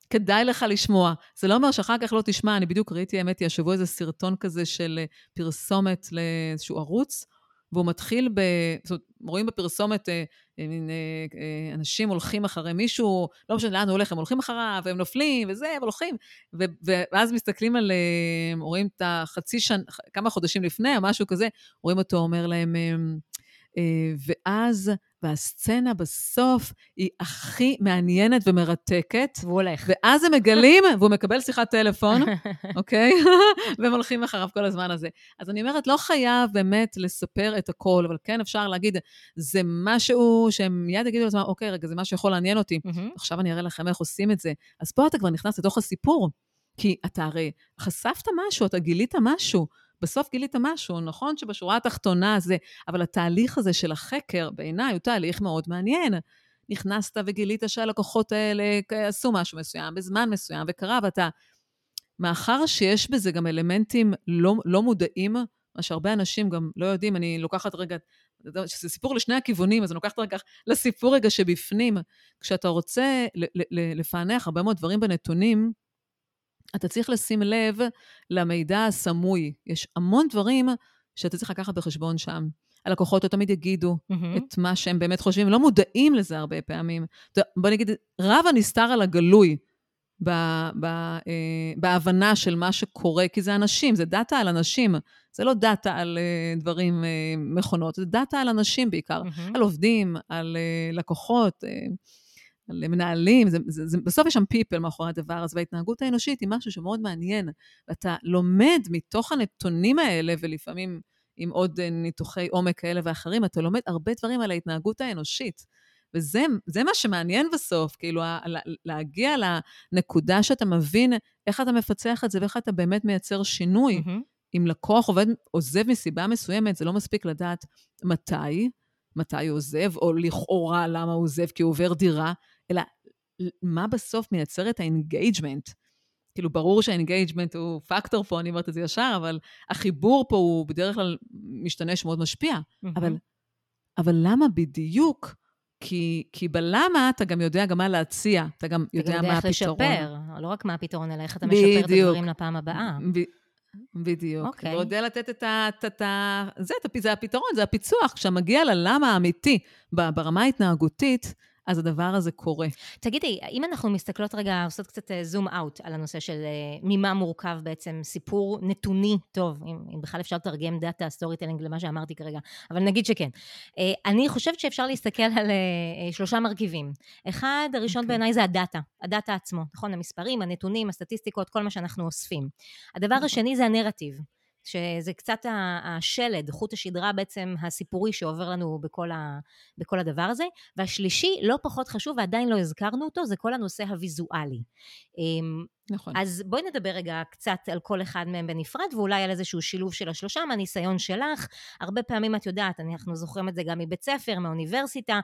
כדאי לך לשמוע. זה לא אומר שאחר כך לא תשמע, אני בדיוק ראיתי, האמת היא, השבוע איזה סרטון כזה של אה, פרסומת לאיזשהו ערוץ, והוא מתחיל ב... זאת אומרת, רואים בפרסומת אה, אה, מין אנשים הולכים אחרי מישהו, לא משנה לאן הוא הולך, הם הולכים אחריו, והם נופלים, וזה, אבל הולכים. ואז מסתכלים על... רואים את החצי שנה, כמה חודשים לפני, או משהו כזה, רואים אותו אומר להם, ואז והסצנה בסוף היא הכי מעניינת ומרתקת. והוא הולך. ואז הם מגלים, והוא מקבל שיחת טלפון, אוקיי? והם הולכים אחריו כל הזמן הזה. אז אני אומרת, לא חייב באמת לספר את הכל, אבל כן אפשר להגיד, זה משהו שהם מיד יגידו לעצמם, אוקיי, רגע, זה משהו שיכול לעניין אותי. עכשיו אני אראה לכם איך עושים את זה. אז פה אתה כבר נכנס לתוך הסיפור, כי אתה הרי חשפת משהו, אתה גילית משהו. בסוף גילית משהו, נכון שבשורה התחתונה זה, אבל התהליך הזה של החקר, בעיניי, הוא תהליך מאוד מעניין. נכנסת וגילית שהלקוחות האלה עשו משהו מסוים בזמן מסוים, וקרה, ואתה... מאחר שיש בזה גם אלמנטים לא, לא מודעים, מה שהרבה אנשים גם לא יודעים, אני לוקחת רגע, שזה סיפור לשני הכיוונים, אז אני לוקחת רגע לסיפור רגע שבפנים. כשאתה רוצה לפענח הרבה מאוד דברים בנתונים, אתה צריך לשים לב למידע הסמוי. יש המון דברים שאתה צריך לקחת בחשבון שם. הלקוחות לא תמיד יגידו mm-hmm. את מה שהם באמת חושבים, לא מודעים לזה הרבה פעמים. בוא נגיד, רב הנסתר על הגלוי ב, ב, אה, בהבנה של מה שקורה, כי זה אנשים, זה דאטה על אנשים, זה לא דאטה על אה, דברים, אה, מכונות, זה דאטה על אנשים בעיקר, mm-hmm. על עובדים, על אה, לקוחות. אה, למנהלים, זה, זה, זה, בסוף יש שם people מאחורי הדבר הזה, וההתנהגות האנושית היא משהו שמאוד מעניין. ואתה לומד מתוך הנתונים האלה, ולפעמים עם עוד אה, ניתוחי עומק כאלה ואחרים, אתה לומד הרבה דברים על ההתנהגות האנושית. וזה מה שמעניין בסוף, כאילו, להגיע לנקודה שאתה מבין איך אתה מפצח את זה ואיך אתה באמת מייצר שינוי. Mm-hmm. אם לקוח עובד, עוזב מסיבה מסוימת, זה לא מספיק לדעת מתי, מתי הוא עוזב, או לכאורה למה הוא עוזב כי הוא עובר דירה, אלא מה בסוף מייצר את ה engagement. כאילו, ברור שה engagement הוא פקטור פה, אני אומרת את זה ישר, אבל החיבור פה הוא בדרך כלל משתנה שמאוד משפיע. Mm-hmm. אבל, אבל למה בדיוק? כי, כי בלמה אתה גם יודע גם מה להציע, אתה גם יודע, יודע מה הפתרון. אתה גם יודע איך לשפר, לא רק מה הפתרון, אלא איך אתה בדיוק. משפר את הדברים לפעם הבאה. ב, בדיוק. אוקיי. Okay. ויודע לתת את ה... את ה זה, זה הפתרון, זה הפיצוח. כשאתה מגיע ללמה האמיתי ברמה ההתנהגותית, אז הדבר הזה קורה. תגידי, אם אנחנו מסתכלות רגע, עושות קצת zoom אה, out על הנושא של אה, ממה מורכב בעצם סיפור נתוני טוב, אם, אם בכלל אפשר לתרגם data storytelling למה שאמרתי כרגע, אבל נגיד שכן. אה, אני חושבת שאפשר להסתכל על שלושה מרכיבים. אחד, הראשון okay. אוקיי. בעיניי זה הדאטה, הדאטה עצמו, נכון? המספרים, הנתונים, הסטטיסטיקות, כל מה שאנחנו אוספים. הדבר נכון. השני זה הנרטיב. שזה קצת השלד, חוט השדרה בעצם הסיפורי שעובר לנו בכל, ה, בכל הדבר הזה. והשלישי, לא פחות חשוב, ועדיין לא הזכרנו אותו, זה כל הנושא הוויזואלי. נכון. אז בואי נדבר רגע קצת על כל אחד מהם בנפרד, ואולי על איזשהו שילוב של השלושה מהניסיון שלך. הרבה פעמים את יודעת, אנחנו זוכרים את זה גם מבית ספר, מהאוניברסיטה,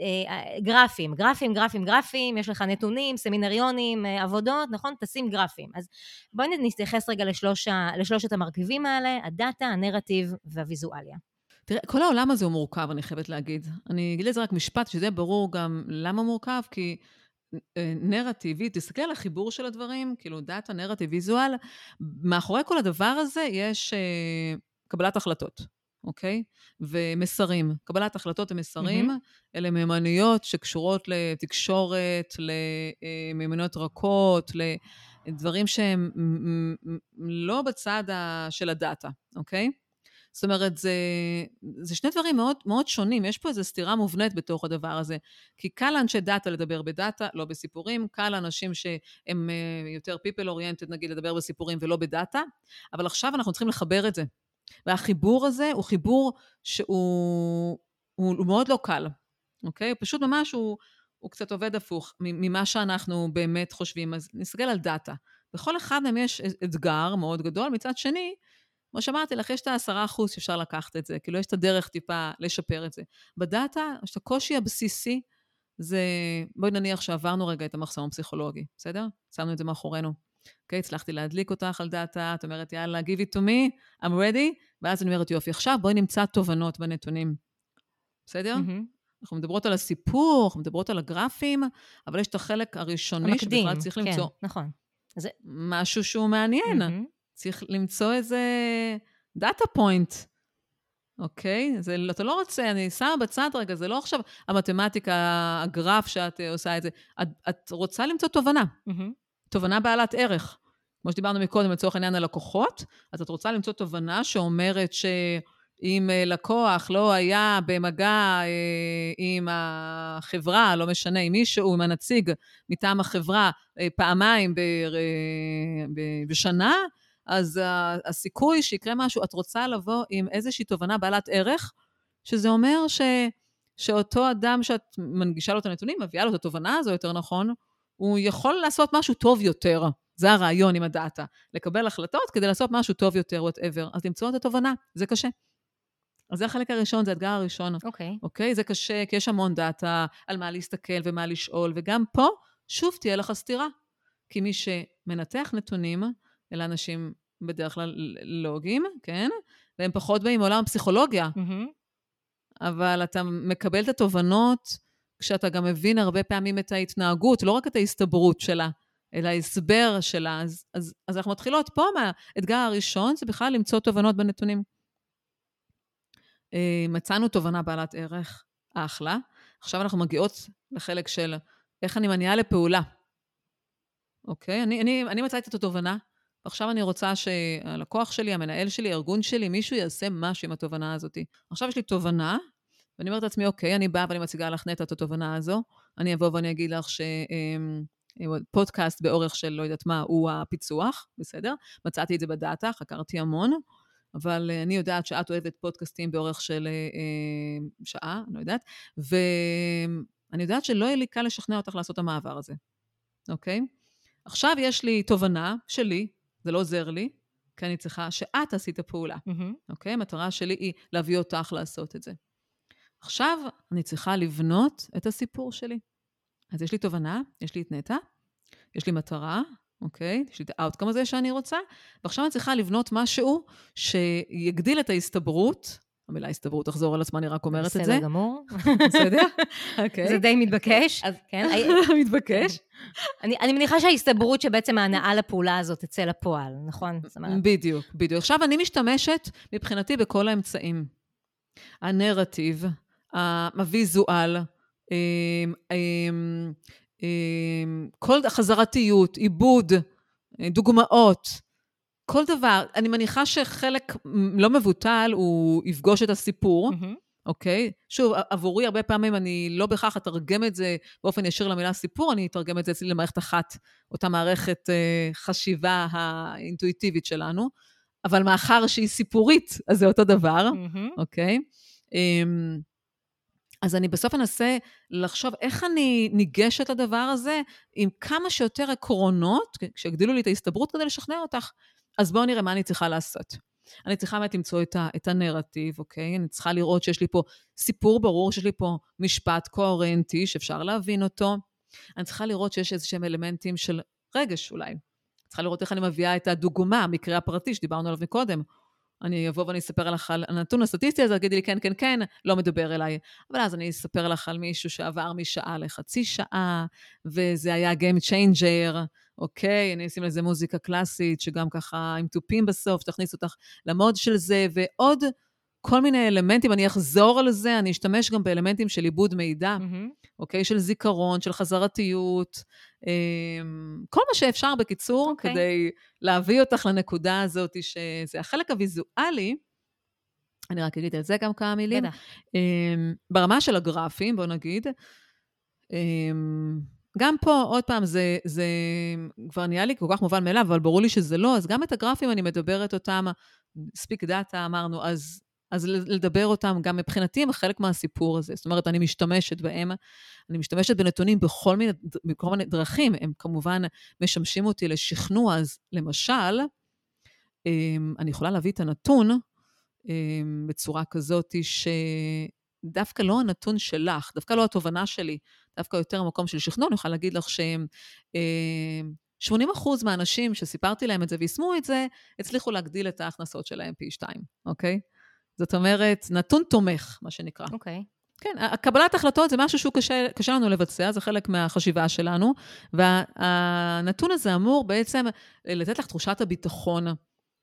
אה, גרפים, גרפים, גרפים, גרפים, יש לך נתונים, סמינריונים, אה, עבודות, נכון? תשים גרפים. אז בואי נתייחס רגע לשלוש, לשלושת המרכיבים האלה, הדאטה, הנרטיב והוויזואליה. תראה, כל העולם הזה הוא מורכב, אני חייבת להגיד. אני אגיד לזה רק משפט, שזה ברור גם למה מורכב, כי... אה, נרטיבית, תסתכל על החיבור של הדברים, כאילו דאטה, נרטיב, ויזואל, מאחורי כל הדבר הזה יש uh, קבלת החלטות, אוקיי? ומסרים. קבלת החלטות ומסרים, mm-hmm. אלה מיומנויות שקשורות לתקשורת, למיומנויות רכות, לדברים שהם לא בצד של הדאטה, אוקיי? זאת אומרת, זה, זה שני דברים מאוד, מאוד שונים, יש פה איזו סתירה מובנית בתוך הדבר הזה. כי קל לאנשי דאטה לדבר בדאטה, לא בסיפורים, קל לאנשים שהם אה, יותר people oriented, נגיד, לדבר בסיפורים ולא בדאטה, אבל עכשיו אנחנו צריכים לחבר את זה. והחיבור הזה הוא חיבור שהוא הוא, הוא מאוד לא קל, אוקיי? פשוט ממש הוא, הוא קצת עובד הפוך ממה שאנחנו באמת חושבים. אז נסתכל על דאטה. בכל אחד מהם יש אתגר מאוד גדול, מצד שני, כמו שאמרתי לך, יש את העשרה אחוז שאפשר לקחת את זה, כאילו יש את הדרך טיפה לשפר את זה. בדאטה, יש את הקושי הבסיסי, זה, בואי נניח שעברנו רגע את המחסום הפסיכולוגי, בסדר? שמנו את זה מאחורינו. אוקיי, okay, הצלחתי להדליק אותך על דאטה, את אומרת, יאללה, give it to me, I'm ready, ואז אני אומרת, יופי, עכשיו בואי נמצא תובנות בנתונים. בסדר? Mm-hmm. אנחנו מדברות על הסיפור, אנחנו מדברות על הגרפים, אבל יש את החלק הראשוני המקדים, שבכלל צריך כן, למצוא. נכון. זה... משהו שהוא מעניין. Mm-hmm. צריך למצוא איזה דאטה פוינט, אוקיי? זה, אתה לא רוצה, אני שמה בצד רגע, זה לא עכשיו המתמטיקה, הגרף שאת uh, עושה את זה. את, את רוצה למצוא תובנה, mm-hmm. תובנה בעלת ערך. כמו שדיברנו מקודם, לצורך העניין הלקוחות, אז את רוצה למצוא תובנה שאומרת ש... אם אה, לקוח לא היה במגע אה, עם החברה, לא משנה, עם מישהו, עם הנציג מטעם החברה, אה, פעמיים בשנה, אז הסיכוי שיקרה משהו, את רוצה לבוא עם איזושהי תובנה בעלת ערך, שזה אומר ש, שאותו אדם שאת מנגישה לו את הנתונים, מביאה לו את התובנה הזו, יותר נכון, הוא יכול לעשות משהו טוב יותר. זה הרעיון עם הדאטה. לקבל החלטות כדי לעשות משהו טוב יותר, whatever. אז למצוא את התובנה, זה קשה. אז זה החלק הראשון, זה האתגר הראשון. אוקיי. Okay. אוקיי? Okay? זה קשה, כי יש המון דאטה על מה להסתכל ומה לשאול, וגם פה, שוב תהיה לך סתירה. כי מי שמנתח נתונים, אלה אנשים בדרך כלל לוגיים, כן? והם פחות באים מעולם הפסיכולוגיה. Mm-hmm. אבל אתה מקבל את התובנות כשאתה גם מבין הרבה פעמים את ההתנהגות, לא רק את ההסתברות שלה, אלא ההסבר שלה. אז, אז, אז אנחנו מתחילות פה מהאתגר הראשון, זה בכלל למצוא תובנות בנתונים. אה, מצאנו תובנה בעלת ערך, אחלה. עכשיו אנחנו מגיעות לחלק של איך אני מניעה לפעולה. אוקיי? אני, אני, אני מצאתי את התובנה, ועכשיו אני רוצה שהלקוח שלי, המנהל שלי, הארגון שלי, מישהו יעשה משהו עם התובנה הזאת. עכשיו יש לי תובנה, ואני אומרת לעצמי, אוקיי, אני באה ואני מציגה לך נטע את התובנה הזו. אני אבוא ואני אגיד לך שפודקאסט אמ, באורך של לא יודעת מה, הוא הפיצוח, בסדר? מצאתי את זה בדאטה, חקרתי המון. אבל אה, אני יודעת שאת אוהבת פודקאסטים באורך של אה, אה, שעה, אני לא יודעת, ואני יודעת שלא יהיה לי קל לשכנע אותך לעשות את המעבר הזה, אוקיי? עכשיו יש לי תובנה שלי, זה לא עוזר לי, כי אני צריכה שאת תעשי את הפעולה, mm-hmm. אוקיי? המטרה שלי היא להביא אותך לעשות את זה. עכשיו אני צריכה לבנות את הסיפור שלי. אז יש לי תובנה, יש לי את נטע, יש לי מטרה, אוקיי? יש לי את האאוטקום הזה שאני רוצה, ועכשיו אני צריכה לבנות משהו שיגדיל את ההסתברות. המילה הסתברות תחזור על עצמה, אני רק אומרת את זה. בסדר גמור. בסדר? אוקיי. זה די מתבקש. אז כן. מתבקש. אני, מניחה שההסתברות שבעצם ההנאה לפעולה הזאת תצא לפועל, נכון? בדיוק, בדיוק. עכשיו, אני משתמשת מבחינתי בכל האמצעים. הנרטיב, הוויזואל, אמ, אמ, אמ, כל חזרתיות, עיבוד, אה, דוגמאות, כל דבר. אני מניחה שחלק לא מבוטל הוא יפגוש את הסיפור, mm-hmm. אוקיי? שוב, עבורי הרבה פעמים אני לא בהכרח אתרגם את זה באופן ישיר למילה סיפור, אני אתרגם את זה אצלי למערכת אחת, אותה מערכת אה, חשיבה האינטואיטיבית שלנו, אבל מאחר שהיא סיפורית, אז זה אותו דבר, mm-hmm. אוקיי? אה, אז אני בסוף אנסה לחשוב איך אני ניגשת לדבר הזה עם כמה שיותר עקרונות, שיגדילו לי את ההסתברות כדי לשכנע אותך. אז בואו נראה מה אני צריכה לעשות. אני צריכה באמת למצוא את, ה, את הנרטיב, אוקיי? אני צריכה לראות שיש לי פה סיפור ברור, שיש לי פה משפט קוהרנטי שאפשר להבין אותו. אני צריכה לראות שיש איזה שהם אלמנטים של רגש אולי. צריכה לראות איך אני מביאה את הדוגמה, המקרה הפרטי שדיברנו עליו מקודם. אני אבוא ואני אספר לך על הנתון הסטטיסטי הזה, תגידי לי כן, כן, כן, לא מדבר אליי. אבל אז אני אספר לך על מישהו שעבר משעה לחצי שעה, וזה היה Game Changer, אוקיי? אני אשים לזה מוזיקה קלאסית, שגם ככה עם תופים בסוף, תכניס אותך למוד של זה, ועוד כל מיני אלמנטים, אני אחזור על זה, אני אשתמש גם באלמנטים של עיבוד מידע, mm-hmm. אוקיי? של זיכרון, של חזרתיות, אמ, כל מה שאפשר בקיצור, אוקיי. כדי להביא אותך לנקודה הזאת, שזה החלק הוויזואלי, אני רק אגיד על זה גם כמה מילים. בטח. אמ, ברמה של הגרפים, בוא נגיד, אמ, גם פה, עוד פעם, זה, זה כבר נהיה לי כל כך מובן מאליו, אבל ברור לי שזה לא, אז גם את הגרפים אני מדברת אותם, ספיק דאטה אמרנו, אז אז לדבר אותם גם מבחינתי הם חלק מהסיפור הזה. זאת אומרת, אני משתמשת בהם, אני משתמשת בנתונים בכל מיני, בכל מיני דרכים, הם כמובן משמשים אותי לשכנוע. אז למשל, אמ, אני יכולה להביא את הנתון אמ, בצורה כזאת שדווקא לא הנתון שלך, דווקא לא התובנה שלי, דווקא יותר המקום של שכנוע, אני יכולה להגיד לך שהם... 80 אמ, מהאנשים שסיפרתי להם את זה ויישמו את זה, הצליחו להגדיל את ההכנסות שלהם פי שתיים, אוקיי? זאת אומרת, נתון תומך, מה שנקרא. אוקיי. Okay. כן, קבלת החלטות זה משהו שהוא קשה, קשה לנו לבצע, זה חלק מהחשיבה שלנו, והנתון הזה אמור בעצם לתת לך תחושת הביטחון,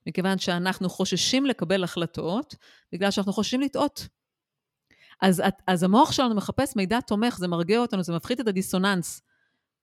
מכיוון שאנחנו חוששים לקבל החלטות, בגלל שאנחנו חוששים לטעות. אז, אז המוח שלנו מחפש מידע תומך, זה מרגיע אותנו, זה מפחית את הדיסוננס.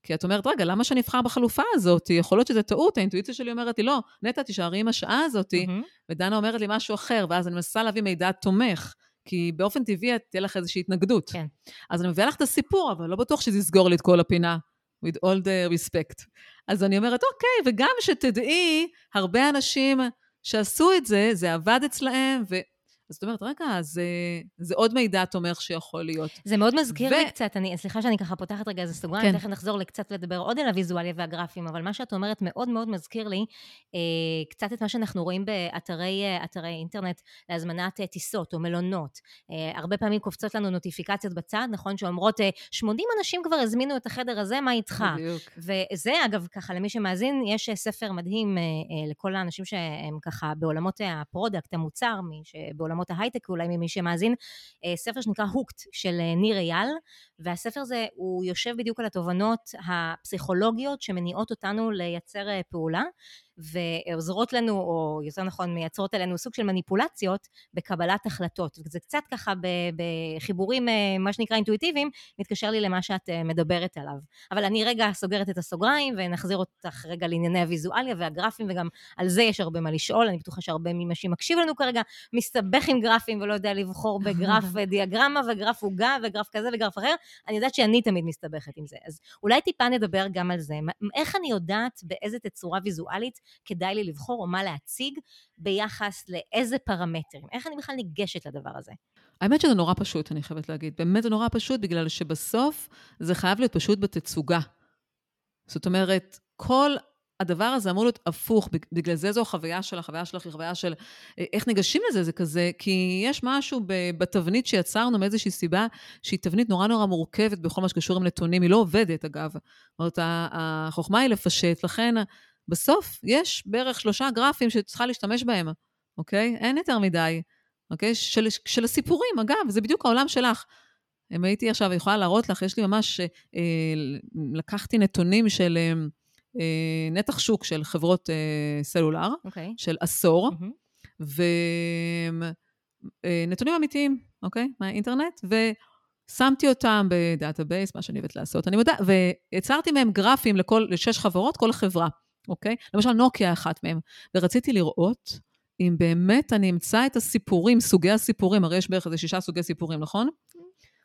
כי את אומרת, רגע, למה שאני אבחר בחלופה הזאת? יכול להיות שזו טעות, האינטואיציה שלי אומרת לי, לא, נטע, תישארי עם השעה הזאת, mm-hmm. ודנה אומרת לי משהו אחר, ואז אני מנסה להביא מידע תומך. כי באופן טבעי תהיה לך איזושהי התנגדות. כן. אז אני מביאה לך את הסיפור, אבל לא בטוח שזה יסגור לי את כל הפינה, with all the respect. אז אני אומרת, אוקיי, וגם שתדעי, הרבה אנשים שעשו את זה, זה עבד אצלהם, ו... אז את אומרת, רגע, זה, זה עוד מידע תומך שיכול להיות. זה מאוד מזכיר ו... לי קצת, אני, סליחה שאני ככה פותחת רגע איזה סוגריים, כן. תכף נחזור לקצת לדבר עוד על הוויזואליה והגרפים, אבל מה שאת אומרת מאוד מאוד מזכיר לי אה, קצת את מה שאנחנו רואים באתרי אה, אינטרנט להזמנת אה, טיסות או מלונות. אה, הרבה פעמים קופצות לנו נוטיפיקציות בצד, נכון, שאומרות, אה, 80 אנשים כבר הזמינו את החדר הזה, מה איתך? בדיוק. וזה, אגב, ככה, למי שמאזין, יש ספר מדהים אה, אה, לכל האנשים שהם ככה בעולמות ה product, המוצר, בעולמות בעולמות ההייטק, אולי ממי שמאזין, אה, ספר שנקרא Hooked של אה, ניר אייל, והספר הזה הוא יושב בדיוק על התובנות הפסיכולוגיות שמניעות אותנו לייצר אה, פעולה. ועוזרות לנו, או יותר נכון מייצרות עלינו סוג של מניפולציות בקבלת החלטות. וזה קצת ככה בחיבורים, אה, מה שנקרא אינטואיטיביים, מתקשר לי למה שאת אה, מדברת עליו. אבל אני רגע סוגרת את הסוגריים ונחזיר אותך רגע לענייני הוויזואליה והגרפים, וגם על זה יש הרבה מה לשאול. אני בטוחה שהרבה ממי שמקשיב לנו כרגע מסתבך עם גרפים ולא יודע לבחור בגרף דיאגרמה וגרף עוגה וגרף כזה וגרף אחר. אני יודעת שאני תמיד מסתבכת עם זה. אז אולי טיפה נדבר גם על זה. איך אני יודעת באיזה תצורה ויזואלית כדאי לי לבחור או מה להציג ביחס לאיזה פרמטרים. איך אני בכלל ניגשת לדבר הזה? האמת שזה נורא פשוט, אני חייבת להגיד. באמת זה נורא פשוט, בגלל שבסוף זה חייב להיות פשוט בתצוגה. זאת אומרת, כל הדבר הזה אמור להיות הפוך, בגלל זה זו החוויה של החוויה שלך היא חוויה של אה, איך ניגשים לזה, זה כזה, כי יש משהו בתבנית שיצרנו מאיזושהי סיבה, שהיא תבנית נורא נורא מורכבת בכל מה שקשור עם נתונים, היא לא עובדת אגב. זאת אומרת, החוכמה היא לפשט, לכן בסוף יש בערך שלושה גרפים שצריכה להשתמש בהם, אוקיי? אין יותר מדי, אוקיי? של, של הסיפורים, אגב, זה בדיוק העולם שלך. אם הייתי עכשיו יכולה להראות לך, יש לי ממש, אה, לקחתי נתונים של אה, אה, נתח שוק של חברות אה, סלולר, okay. אוקיי. של עשור, mm-hmm. ונתונים אה, אמיתיים, אוקיי? מהאינטרנט, ושמתי אותם ב database, מה שאני אוהבת לעשות, אני מודה, ויצרתי מהם גרפים לכל, לשש חברות, כל חברה. אוקיי? למשל, נוקיה אחת מהם. ורציתי לראות אם באמת אני אמצא את הסיפורים, סוגי הסיפורים, הרי יש בערך איזה שישה סוגי סיפורים, נכון?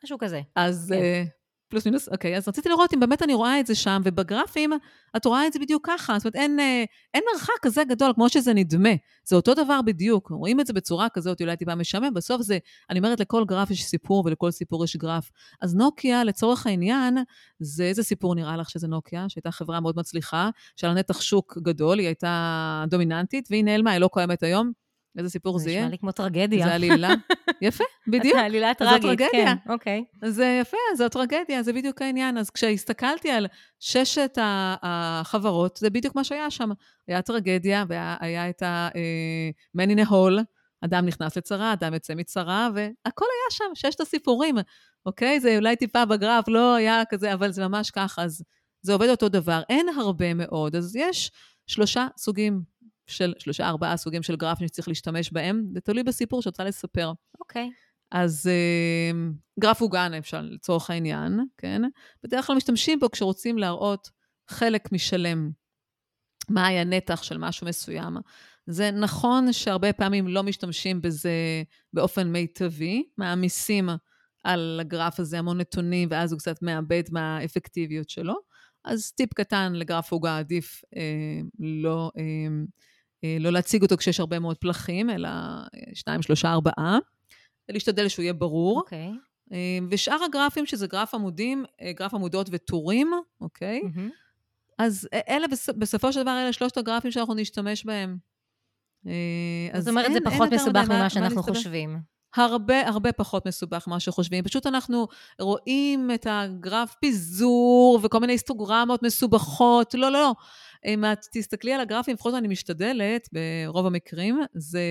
משהו כזה. אז כן. uh, פלוס מינוס, אוקיי, אז רציתי לראות אם באמת אני רואה את זה שם, ובגרפים את רואה את זה בדיוק ככה. זאת אומרת, אין, אה, אין מרחק כזה גדול כמו שזה נדמה. זה אותו דבר בדיוק. רואים את זה בצורה כזאת, אולי טיפה משעמם, בסוף זה, אני אומרת, לכל גרף יש סיפור ולכל סיפור יש גרף. אז נוקיה, לצורך העניין, זה איזה סיפור נראה לך שזה נוקיה, שהייתה חברה מאוד מצליחה, שהיה לה נתח שוק גדול, היא הייתה דומיננטית, והיא נעלמה, היא לא קיימת היום. איזה סיפור זה יהיה? נשמע לי כמו טרגדיה. זה עלילה. יפה, בדיוק. זה עלילה טרגית. כן, אוקיי. זה יפה, זו טרגדיה, זה בדיוק העניין. אז כשהסתכלתי על ששת החברות, זה בדיוק מה שהיה שם. היה טרגדיה, והיה את ה-man in a hole, אדם נכנס לצרה, אדם יוצא מצרה, והכל היה שם, ששת הסיפורים, אוקיי? זה אולי טיפה בגרף, לא היה כזה, אבל זה ממש ככה, אז זה עובד אותו דבר. אין הרבה מאוד, אז יש שלושה סוגים של שלושה, ארבעה סוגים של גרפים שצריך להשתמש בהם, זה תלוי בסיפור שאת רוצה לספר. אוקיי. Okay. אז uh, גרף עוגן אפשר לצורך העניין, כן? בדרך כלל משתמשים בו כשרוצים להראות חלק משלם. מה היה נתח של משהו מסוים. זה נכון שהרבה פעמים לא משתמשים בזה באופן מיטבי, מעמיסים על הגרף הזה המון נתונים, ואז הוא קצת מאבד מהאפקטיביות שלו. אז טיפ קטן לגרף עוגה, עדיף אה, לא אה, לא להציג אותו כשיש הרבה מאוד פלחים, אלא אה, שניים, שלושה, ארבעה, ולהשתדל שהוא יהיה ברור. אוקיי. Okay. אה, ושאר הגרפים, שזה גרף עמודים, גרף עמודות וטורים, אוקיי? Okay? Mm-hmm. אז אלה, בסופו של דבר, אלה שלושת הגרפים שאנחנו נשתמש בהם. זאת אומרת, זה פחות מסובך ממה שאנחנו חושבים. הרבה הרבה פחות מסובך ממה שחושבים. פשוט אנחנו רואים את הגרף פיזור וכל מיני היסטוגרמות מסובכות. לא, לא, לא. אם את תסתכלי על הגרפים, לפחות אני משתדלת, ברוב המקרים, זה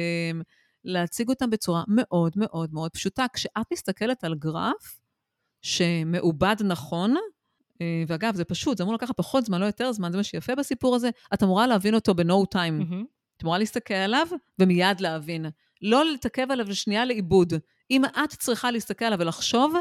להציג אותם בצורה מאוד מאוד מאוד פשוטה. כשאת מסתכלת על גרף שמעובד נכון, אה, ואגב, זה פשוט, זה אמור לקחת פחות זמן, לא יותר זמן, זה מה שיפה בסיפור הזה, את אמורה להבין אותו ב-no time. Mm-hmm. את אמורה להסתכל עליו ומיד להבין. לא להתעכב עליו לשנייה לאיבוד. אם את צריכה להסתכל עליו ולחשוב,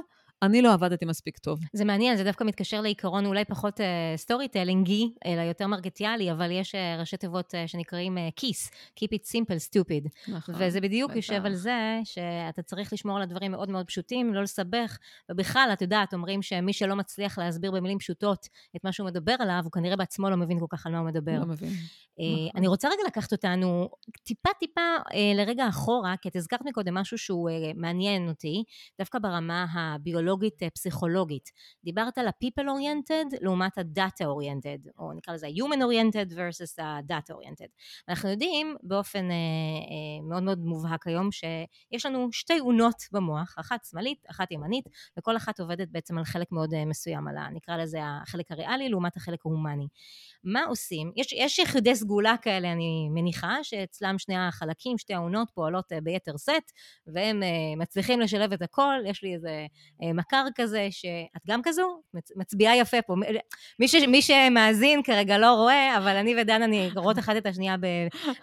אני לא עבדתי מספיק טוב. זה מעניין, זה דווקא מתקשר לעיקרון אולי פחות סטורי uh, טלינגי, אלא יותר מרגטיאלי, אבל יש uh, ראשי תיבות uh, שנקראים כיס, uh, Keep it simple, stupid. נכון. וזה בדיוק בטח. יושב על זה שאתה צריך לשמור על הדברים מאוד מאוד פשוטים, לא לסבך, ובכלל, את יודעת, אומרים שמי שלא מצליח להסביר במילים פשוטות את מה שהוא מדבר עליו, הוא כנראה בעצמו לא מבין כל כך על מה הוא מדבר. לא מבין. Uh, נכון. אני רוצה רגע לקחת אותנו טיפה טיפה uh, לרגע אחורה, כי את הזכרת מקודם משהו שהוא uh, מעניין אותי, דווקא ברמה הביולוגית-פסיכולוגית. דיברת על ה-people oriented לעומת ה-data oriented, או נקרא לזה ה-human oriented versus ה-data oriented. אנחנו יודעים באופן uh, uh, מאוד מאוד מובהק היום שיש לנו שתי אונות במוח, אחת שמאלית, אחת ימנית, וכל אחת עובדת בעצם על חלק מאוד uh, מסוים, על ה... נקרא לזה החלק הריאלי לעומת החלק ההומני. מה עושים? יש, יש יחידי סגולה כאלה, אני מניחה, שאצלם שני החלקים, שתי האונות פועלות uh, ביתר סט, והם uh, מצליחים לשלב את הכל. יש לי איזה מכר כזה, שאת גם כזו? מצ, מצביעה יפה פה. מי, ש, מי שמאזין כרגע לא רואה, אבל אני ודנה אני רואות אחת את השנייה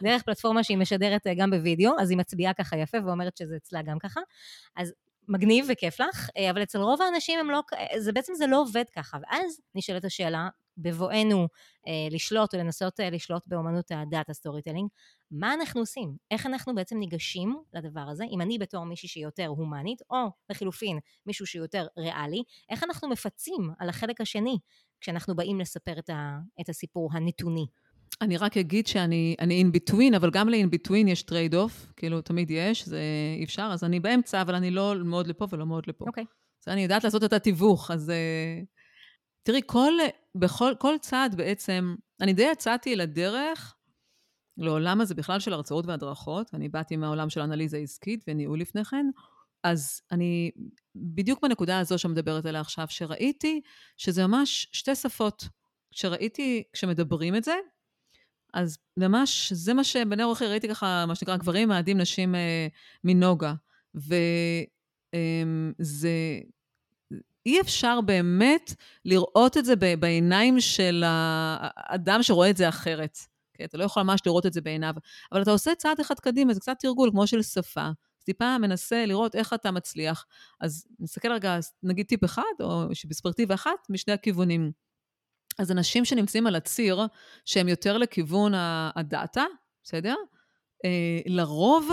בדרך פלטפורמה שהיא משדרת uh, גם בווידאו, אז היא מצביעה ככה יפה ואומרת שזה אצלה גם ככה. אז מגניב וכיף לך, אבל אצל רוב האנשים הם לא, זה בעצם זה לא עובד ככה. ואז נשאלת השאלה, בבואנו אה, לשלוט או לנסות אה, לשלוט באמנות ה data storytelling, מה אנחנו עושים? איך אנחנו בעצם ניגשים לדבר הזה? אם אני בתור מישהי שהיא יותר הומנית, או לחילופין מישהו שהוא יותר ריאלי, איך אנחנו מפצים על החלק השני כשאנחנו באים לספר את, ה, את הסיפור הנתוני? אני רק אגיד שאני in between, אבל גם ל-in between יש trade-off, כאילו תמיד יש, זה אי אפשר, אז אני באמצע, אבל אני לא מאוד לפה ולא מאוד לפה. אוקיי. Okay. אז אני יודעת לעשות את התיווך, אז... Uh, תראי, כל, בכל, כל צעד בעצם, אני די יצאתי לדרך לעולם הזה בכלל של הרצאות והדרכות. אני באתי מהעולם של אנליזה עסקית וניהול לפני כן, אז אני בדיוק בנקודה הזו שמדברת עליה עכשיו, שראיתי שזה ממש שתי שפות. כשראיתי, כשמדברים את זה, אז ממש, זה מה שבני אורחי ראיתי ככה, מה שנקרא, גברים מאדים נשים אה, מנוגה. וזה, אה, אי אפשר באמת לראות את זה בעיניים של האדם שרואה את זה אחרת. כן? אתה לא יכול ממש לראות את זה בעיניו. אבל אתה עושה צעד אחד קדימה, זה קצת תרגול, כמו של שפה. טיפה מנסה לראות איך אתה מצליח. אז נסתכל רגע, נגיד טיפ אחד, או שבספרטיבה אחת, משני הכיוונים. אז אנשים שנמצאים על הציר, שהם יותר לכיוון הדאטה, בסדר? אה, לרוב,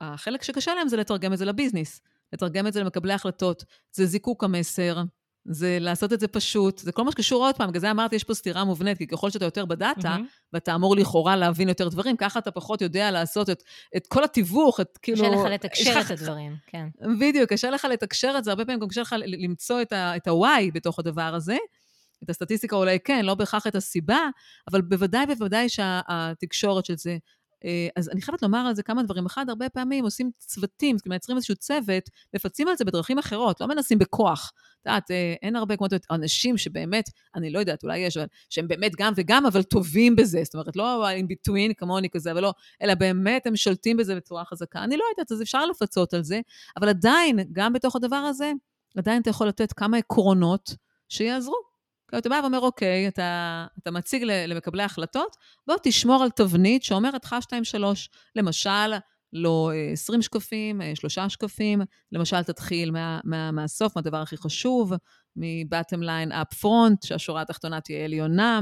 החלק שקשה להם זה לתרגם את זה לביזנס. לתרגם את זה למקבלי החלטות, זה זיקוק המסר, זה לעשות את זה פשוט, זה כל מה שקשור עוד פעם, בגלל זה אמרתי, יש פה סתירה מובנית, כי ככל שאתה יותר בדאטה, mm-hmm. ואתה אמור לכאורה להבין יותר דברים, ככה אתה פחות יודע לעשות את, את כל התיווך, את כאילו... קשה לך לתקשר את הדברים, כן. בדיוק, קשה לך לתקשר את זה, הרבה פעמים גם קשה לך למצוא את ה-why בתוך הדבר הזה. את הסטטיסטיקה אולי כן, לא בהכרח את הסיבה, אבל בוודאי ובוודאי שהתקשורת של זה אז אני חייבת לומר על זה כמה דברים. אחד, הרבה פעמים עושים צוותים, זאת אומרת, מייצרים איזשהו צוות, מפצים על זה בדרכים אחרות, לא מנסים בכוח. את יודעת, אה, אין הרבה כמו אנשים שבאמת, אני לא יודעת, אולי יש, אבל שהם באמת גם וגם, אבל טובים בזה. זאת אומרת, לא in between כמוני כזה, אבל לא, אלא באמת הם שולטים בזה בצורה חזקה. אני לא יודעת, אז אפשר לפצות על זה, אבל עדיין, גם בתוך הדבר הזה, עדיין אתה יכול לתת כמה עקרונות שיעזרו. אתה בא ואומר, אוקיי, אתה, אתה מציג למקבלי ההחלטות, בוא תשמור על תבנית שאומרת 1, 2, 3. למשל, לא 20 שקפים, 3 אה, שקפים. למשל, תתחיל מה, מה, מהסוף, מהדבר הכי חשוב, מ-bottom line up front, שהשורה התחתונה תהיה עליונה.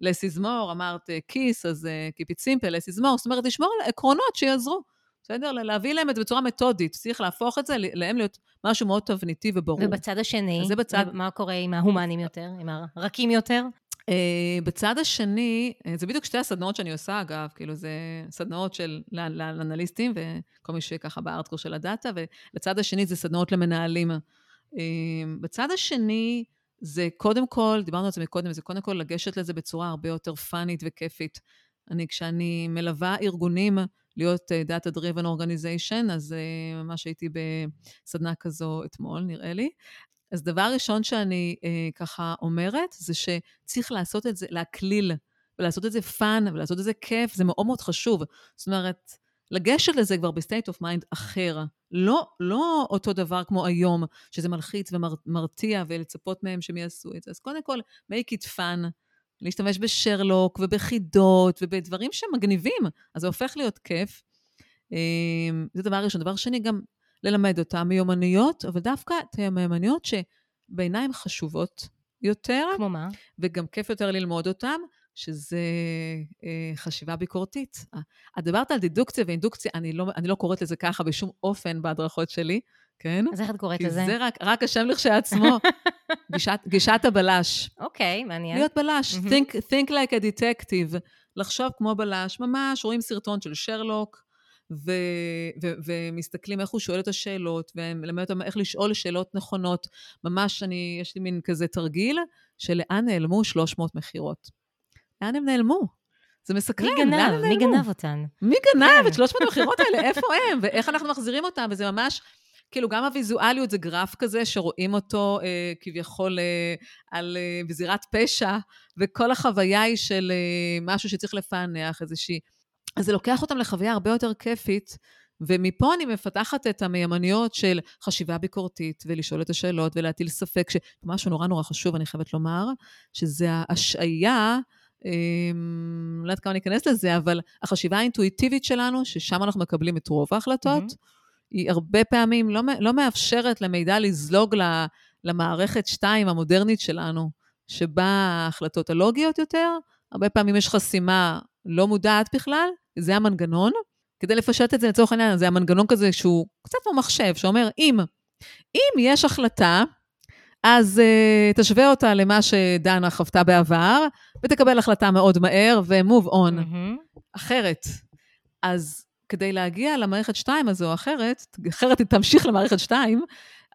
לסיזמור, אמרת כיס, אז keep it לסיזמור. זאת אומרת, לשמור על עקרונות שיעזרו. בסדר? להביא להם את זה בצורה מתודית. צריך להפוך את זה, להם להיות משהו מאוד תבניתי וברור. ובצד השני, זה בצד... מה קורה עם ההומנים יותר, עם הרכים יותר? Uh, בצד השני, uh, זה בדיוק שתי הסדנאות שאני עושה, אגב, כאילו זה סדנאות של לאנליסטים וכל מי שככה בארטקור של הדאטה, ולצד השני זה סדנאות למנהלים. Uh, בצד השני, זה קודם כל, דיברנו על זה מקודם, זה קודם כל לגשת לזה בצורה הרבה יותר פאנית וכיפית. אני, כשאני מלווה ארגונים להיות uh, Data Driven Organization, אז uh, ממש הייתי בסדנה כזו אתמול, נראה לי. אז דבר ראשון שאני uh, ככה אומרת, זה שצריך לעשות את זה, להקליל, ולעשות את זה fun, ולעשות את זה כיף, זה מאוד מאוד חשוב. זאת אומרת, לגשת לזה כבר ב state of mind אחר. לא, לא אותו דבר כמו היום, שזה מלחיץ ומרתיע, ולצפות מהם שהם יעשו את זה. אז קודם כל, make it fun. להשתמש בשרלוק ובחידות ובדברים שמגניבים, אז זה הופך להיות כיף. אמ, זה דבר ראשון. דבר שני, גם ללמד אותם מיומנויות, אבל דווקא את המיומנויות שבעיניי הן חשובות יותר. כמו מה? וגם כיף יותר ללמוד אותן, שזה אה, חשיבה ביקורתית. את דיברת על דידוקציה ואינדוקציה, אני לא, אני לא קוראת לזה ככה בשום אופן בהדרכות שלי, כן? אז איך את קוראת כי לזה? זה רק, רק השם לכשעצמו, גישת, גישת הבלש. אוקיי, מעניין. להיות בלש, מהמם. think, think like a detective, לחשוב כמו בלש, ממש רואים סרטון של שרלוק, ו- ו- ומסתכלים איך הוא שואל את השאלות, ומלמד אותם איך לשאול שאלות נכונות. ממש, אני, יש לי מין כזה תרגיל, שלאן נעלמו 300 מכירות. לאן הם נעלמו? זה מסקרן, מי גנב? מי? גנב אותן? מי גנב כן. את 300 המכירות האלה? איפה הם? ואיך אנחנו מחזירים אותם? וזה ממש, כאילו, גם הוויזואליות זה גרף כזה שרואים אותו אה, כביכול אה, על, אה, בזירת פשע, וכל החוויה היא של אה, משהו שצריך לפענח, איזושהי... אז זה לוקח אותם לחוויה הרבה יותר כיפית, ומפה אני מפתחת את המיומנויות של חשיבה ביקורתית, ולשאול את השאלות, ולהטיל ספק, שמשהו נורא נורא חשוב, אני חייבת לומר, שזה ההשעיה, אמ, לא יודעת כמה ניכנס לזה, אבל החשיבה האינטואיטיבית שלנו, ששם אנחנו מקבלים את רוב ההחלטות, מהמם. היא הרבה פעמים לא, לא מאפשרת למידע לזלוג ל- למערכת 2 המודרנית שלנו, שבה ההחלטות הלוגיות יותר, הרבה פעמים יש חסימה לא מודעת בכלל, זה המנגנון. כדי לפשט את זה לצורך העניין, זה המנגנון כזה שהוא קצת כמו מחשב, שאומר, אם, אם יש החלטה, אז uh, תשווה אותה למה שדנה חוותה בעבר, ותקבל החלטה מאוד מהר, ו-move on. מהמם. אחרת. אז כדי להגיע למערכת 2 הזו או אחרת, אחרת היא תמשיך למערכת 2,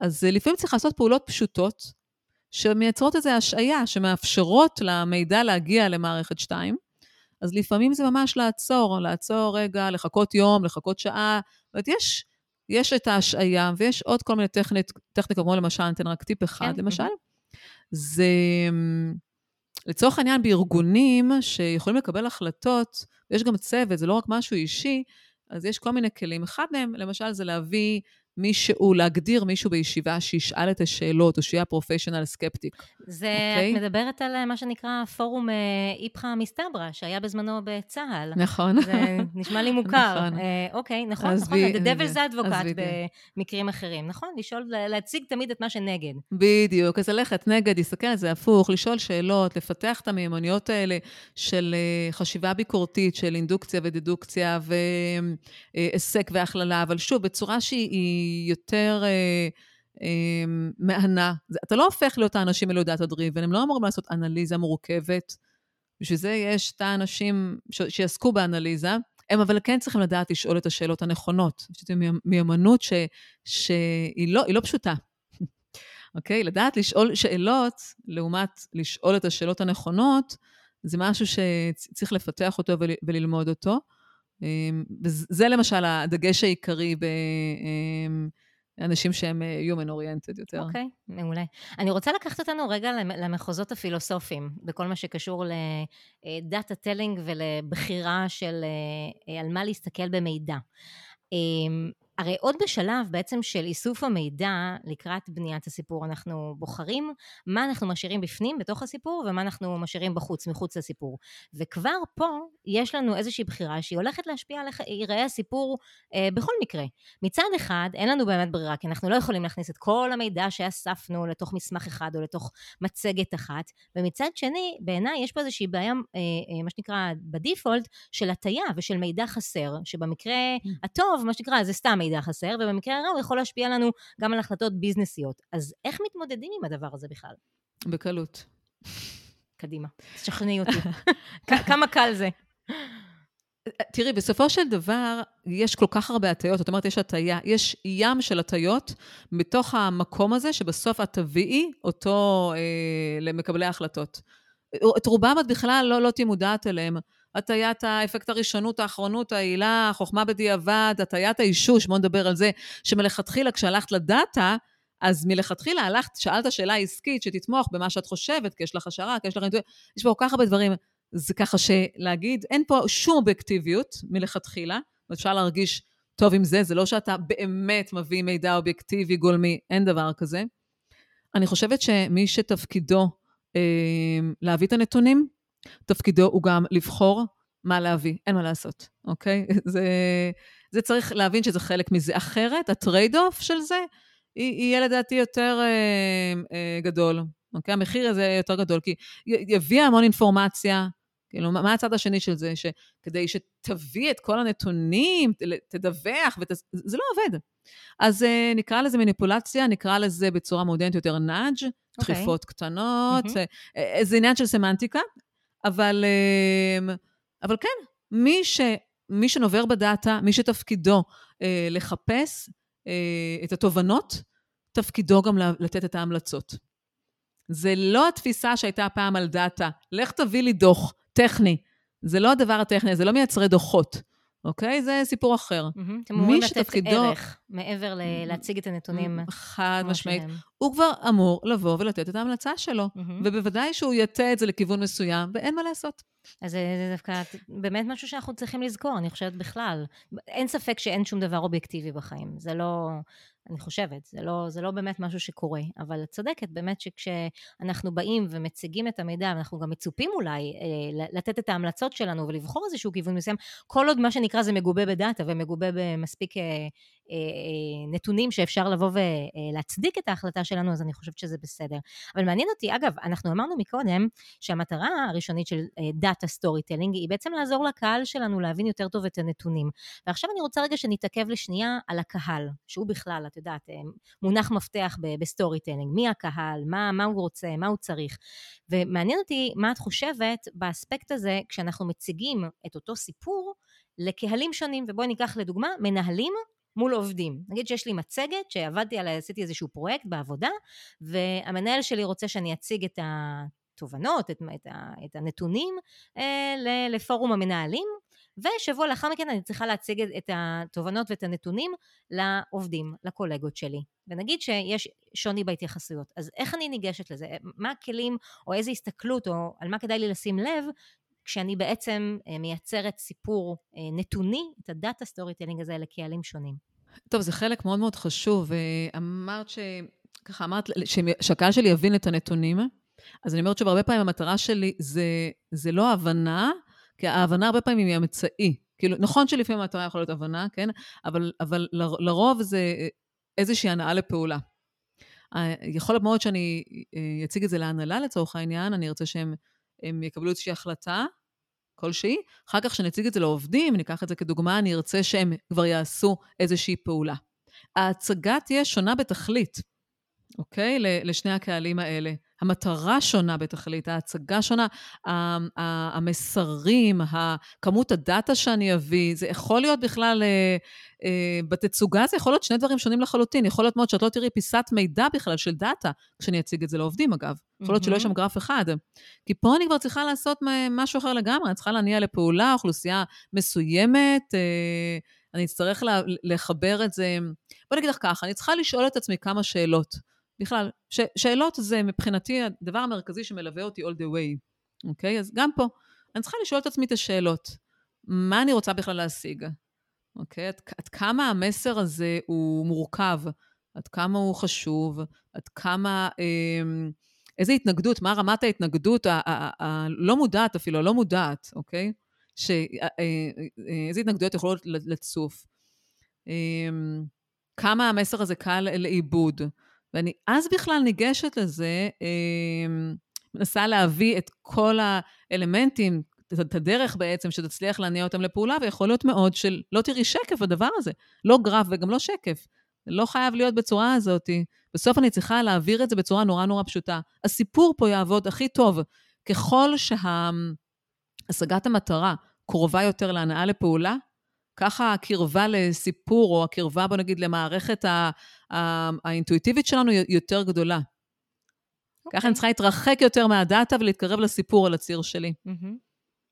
אז אה, לפעמים צריך לעשות פעולות פשוטות, שמייצרות איזו השעיה, שמאפשרות למידע להגיע למערכת 2. אז לפעמים זה ממש לעצור, לעצור רגע, לחכות יום, לחכות שעה. זאת אומרת, יש, יש את ההשעיה, ויש עוד כל מיני טכנית, טכניקות, כמו למשל, אני אתן רק טיפ אחד, כן, למשל. זה, לצורך העניין, בארגונים שיכולים לקבל החלטות, ויש גם צוות, זה לא רק משהו אישי, אז יש כל מיני כלים. אחד מהם, למשל, זה להביא מישהו, להגדיר מישהו בישיבה שישאל את השאלות, או שיהיה פרופשיונל סקפטיק. זה, אוקיי. את מדברת על אה, מה שנקרא פורום אה, איפכא מסתברא, שהיה בזמנו בצה"ל. נכון. זה נשמע לי מוכר. נכון. אה, אוקיי, נכון, אז נכון, ב- the devil's אז advocate. במקרים אחרים. נכון, לשאול, להציג תמיד את מה שנגד. בדיוק, אז ללכת נגד, להסתכל על זה הפוך, לשאול שאלות, לפתח את המיומנויות האלה של חשיבה ביקורתית, של אינדוקציה ודדוקציה והיסק והכללה, אבל שוב, בצורה שהיא יותר אה, אה, מהנה. זה- אתה לא הופך להיות האנשים האלו דאטה דריבן, הם לא אמורים לעשות אנליזה מורכבת. בשביל זה יש את האנשים ש- שיעסקו באנליזה, הם אבל כן צריכים לדעת לשאול את השאלות הנכונות. שזו מיומנות ש- שהיא לא, לא פשוטה. אוקיי? לדעת לשאול שאלות, לעומת לשאול את השאלות הנכונות, זה משהו שצריך לפתח אותו ול, וללמוד אותו. אמ, וזה למשל הדגש העיקרי באנשים שהם אה, human oriented יותר. אוקיי, מעולה. אני רוצה לקחת אותנו רגע למ- למחוזות הפילוסופיים, בכל מה שקשור ל data telling ולבחירה של אה, אה, על מה להסתכל במידע. הרי עוד בשלב בעצם של איסוף המידע לקראת בניית הסיפור, אנחנו בוחרים מה אנחנו משאירים בפנים, בתוך הסיפור, ומה אנחנו משאירים בחוץ, מחוץ לסיפור. וכבר פה יש לנו איזושהי בחירה שהיא הולכת להשפיע על ייראה הסיפור אה, בכל מקרה. מצד אחד, אין לנו באמת ברירה, כי אנחנו לא יכולים להכניס את כל המידע שאספנו לתוך מסמך אחד או לתוך מצגת אחת, ומצד שני, בעיניי יש פה איזושהי בעיה, אה, אה, מה שנקרא, בדיפולט, של הטיה ושל מידע חסר, שבמקרה הטוב, מה שנקרא, זה סתם מידע חסר, ובמקרה הרע הוא יכול להשפיע לנו גם על החלטות ביזנסיות. אז איך מתמודדים עם הדבר הזה בכלל? בקלות. קדימה, תשכנעי אותי. כמה קל זה. תראי, בסופו של דבר, יש כל כך הרבה הטיות, זאת אומרת, יש הטיה, יש ים של הטיות בתוך המקום הזה, שבסוף את תביאי אותו אה, למקבלי ההחלטות. את רובם את בכלל לא, לא תהיי מודעת אליהם. הטיית האפקט הראשונות, האחרונות, העילה, החוכמה בדיעבד, הטיית האישוש, בואו נדבר על זה, שמלכתחילה כשהלכת לדאטה, אז מלכתחילה הלכת, שאלת שאלה עסקית שתתמוך במה שאת חושבת, כי יש לך השערה, כי יש לך יש פה כל כך הרבה דברים. זה ככה שלהגיד, אין פה שום אובייקטיביות מלכתחילה, ואפשר להרגיש טוב עם זה, זה לא שאתה באמת מביא מידע אובייקטיבי, גולמי, אין דבר כזה. אני חושבת שמי שתפקידו אה, להביא את הנתונים, תפקידו הוא גם לבחור מה להביא, אין מה לעשות, אוקיי? זה, זה צריך להבין שזה חלק מזה. אחרת, ה trade-off של זה, יהיה לדעתי יותר אה, אה, גדול. אוקיי? המחיר הזה יותר גדול, כי יביא המון אינפורמציה. כאילו, מה הצד השני של זה? שכדי שתביא את כל הנתונים, תדווח, ות... זה לא עובד. אז uh, נקרא לזה מניפולציה, נקרא לזה בצורה מודרנית יותר נאג', okay. אוקיי. דחיפות קטנות, mm-hmm. זה עניין של סמנטיקה, אבל, uh, אבל כן, מי, ש, מי שנובר בדאטה, מי שתפקידו uh, לחפש uh, את התובנות, תפקידו גם לתת את ההמלצות. זה לא התפיסה שהייתה פעם על דאטה, לך תביא לי דוח טכני. זה לא הדבר הטכני, זה לא מייצרי דוחות, אוקיי? זה סיפור אחר. אתם אמורים לתת שתפקידו... ערך מעבר ל- להציג את הנתונים. חד משמעית. הוא כבר אמור לבוא ולתת את ההמלצה שלו, ובוודאי שהוא יטה את זה לכיוון מסוים, ואין מה לעשות. אז זה דווקא באמת משהו שאנחנו צריכים לזכור, אני חושבת בכלל. אין ספק שאין שום דבר אובייקטיבי בחיים. זה לא... אני חושבת, זה לא, זה לא באמת משהו שקורה, אבל את צודקת, באמת שכשאנחנו באים ומציגים את המידע, ואנחנו גם מצופים אולי אה, לתת את ההמלצות שלנו ולבחור איזשהו כיוון מסוים, כל עוד מה שנקרא זה מגובה בדאטה ומגובה במספיק אה, נתונים שאפשר לבוא ולהצדיק את ההחלטה שלנו, אז אני חושבת שזה בסדר. אבל מעניין אותי, אגב, אנחנו אמרנו מקודם שהמטרה הראשונית של data storytelling היא בעצם לעזור לקהל שלנו להבין יותר טוב את הנתונים. ועכשיו אני רוצה רגע שנתעכב לשנייה על הקהל, שהוא בכלל, את יודעת, אה, מונח מפתח ב storytelling, מי הקהל, מה, מה הוא רוצה, מה הוא צריך. ומעניין אותי מה את חושבת באספקט הזה כשאנחנו מציגים את אותו סיפור לקהלים שונים, ובואי ניקח לדוגמה מנהלים מול עובדים. נגיד שיש לי מצגת שעבדתי עליה, עשיתי איזשהו פרויקט בעבודה, והמנהל שלי רוצה שאני אציג את התובנות, את, את, את הנתונים אה, לפורום המנהלים, ושבוע לאחר מכן אני צריכה להציג את התובנות ואת הנתונים לעובדים, לקולגות שלי. ונגיד שיש שוני בהתייחסויות, אז איך אני ניגשת לזה? מה הכלים או איזה הסתכלות או על מה כדאי לי לשים לב כשאני בעצם אה, מייצרת סיפור אה, נתוני, את ה data storytelling הזה לקהלים שונים. טוב, זה חלק מאוד מאוד חשוב. אמרת ש... ככה אמרת, שהקהל שלי יבין את הנתונים. אז אני אומרת שהרבה פעמים המטרה שלי זה, זה לא הבנה, כי ההבנה הרבה פעמים היא אמצעי. כאילו, נכון שלפעמים המטרה יכולה להיות הבנה, כן? אבל, אבל לרוב זה איזושהי הנאה לפעולה. יכול להיות מאוד שאני אה, אציג את זה להנהלה לצורך העניין, אני ארצה שהם יקבלו איזושהי החלטה כלשהי, אחר כך כשנציג את זה לעובדים, ניקח את זה כדוגמה, אני ארצה שהם כבר יעשו איזושהי פעולה. ההצגה תהיה שונה בתכלית, אוקיי? לשני הקהלים האלה. המטרה שונה בתכלית, ההצגה שונה, המסרים, כמות הדאטה שאני אביא, זה יכול להיות בכלל, אה, אה, בתצוגה זה יכול להיות שני דברים שונים לחלוטין. יכול להיות מאוד שאת לא תראי פיסת מידע בכלל של דאטה, כשאני אציג את זה לעובדים אגב. יכול להיות שלא יהיה שם גרף אחד. כי פה אני כבר צריכה לעשות משהו אחר לגמרי, אני צריכה להניע לפעולה, אוכלוסייה מסוימת, אה, אני אצטרך לחבר את זה. בוא נגיד לך ככה, אני צריכה לשאול את עצמי כמה שאלות. בכלל, ש- שאלות זה מבחינתי הדבר המרכזי שמלווה אותי all the way, אוקיי? אז גם פה, אני צריכה לשאול את עצמי את השאלות. מה אני רוצה בכלל להשיג? אוקיי? עד, עד כמה המסר הזה הוא מורכב? עד כמה הוא חשוב? עד כמה... אה, איזה התנגדות, מה רמת ההתנגדות הלא מודעת אפילו, הלא מודעת, אוקיי? ש, אה, אה, אה, איזה התנגדויות יכולות לצוף? אמ, כמה המסר הזה קל לאיבוד? ואני אז בכלל ניגשת לזה, אמ, מנסה להביא את כל האלמנטים, את הדרך בעצם, שתצליח להניע אותם לפעולה, ויכול להיות מאוד של לא תראי שקף בדבר הזה, לא גרף וגם לא שקף. לא חייב להיות בצורה הזאת. בסוף אני צריכה להעביר את זה בצורה נורא נורא פשוטה. הסיפור פה יעבוד הכי טוב. ככל שהשגת המטרה קרובה יותר להנאה לפעולה, ככה הקרבה לסיפור, או הקרבה, בוא נגיד, למערכת האינטואיטיבית שלנו יותר גדולה. Okay. ככה אני אוקיי. צריכה להתרחק יותר מהדאטה ולהתקרב לסיפור על הציר שלי. Mm-hmm.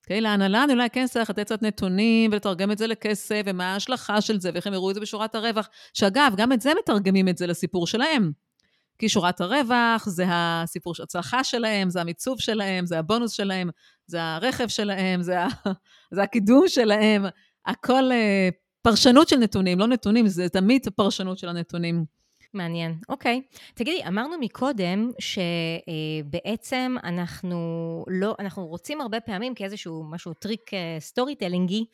אוקיי? להנהלה אני אולי כן צריך לתת קצת נתונים ולתרגם את זה לכסף, ומה ההשלכה של זה, ואיך הם יראו את זה בשורת הרווח. שאגב, גם את זה מתרגמים את זה לסיפור שלהם. כי שורת הרווח זה הסיפור של הצלחה שלהם, זה המיצוב שלהם, זה הבונוס שלהם, זה הרכב שלהם, זה, ה... זה הקידום שלהם. הכל אה, פרשנות של נתונים, לא נתונים, זה תמיד פרשנות של הנתונים. מעניין, אוקיי. תגידי, אמרנו מקודם שבעצם אנחנו לא, אנחנו רוצים הרבה פעמים כאיזשהו משהו טריק storytelling י,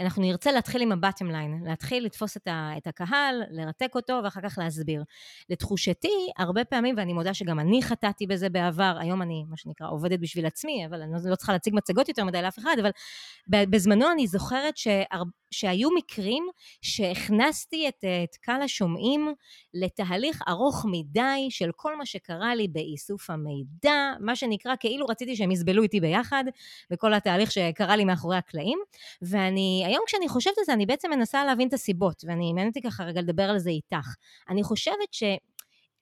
אנחנו נרצה להתחיל עם ה bottom line, להתחיל לתפוס את, ה, את הקהל, לרתק אותו ואחר כך להסביר. לתחושתי, הרבה פעמים, ואני מודה שגם אני חטאתי בזה בעבר, היום אני, מה שנקרא, עובדת בשביל עצמי, אבל אני לא, לא צריכה להציג מצגות יותר מדי לאף אחד, אבל בזמנו אני זוכרת שהר, שהיו מקרים שהכנסתי את, את קהל השומעים לתהליך ארוך מדי של כל מה שקרה לי באיסוף המידע, מה שנקרא כאילו רציתי שהם יסבלו איתי ביחד, וכל התהליך שקרה לי מאחורי הקלעים. ואני, היום כשאני חושבת על זה, אני בעצם מנסה להבין את הסיבות, ואני מעניין אותי ככה רגע לדבר על זה איתך. אני חושבת ש...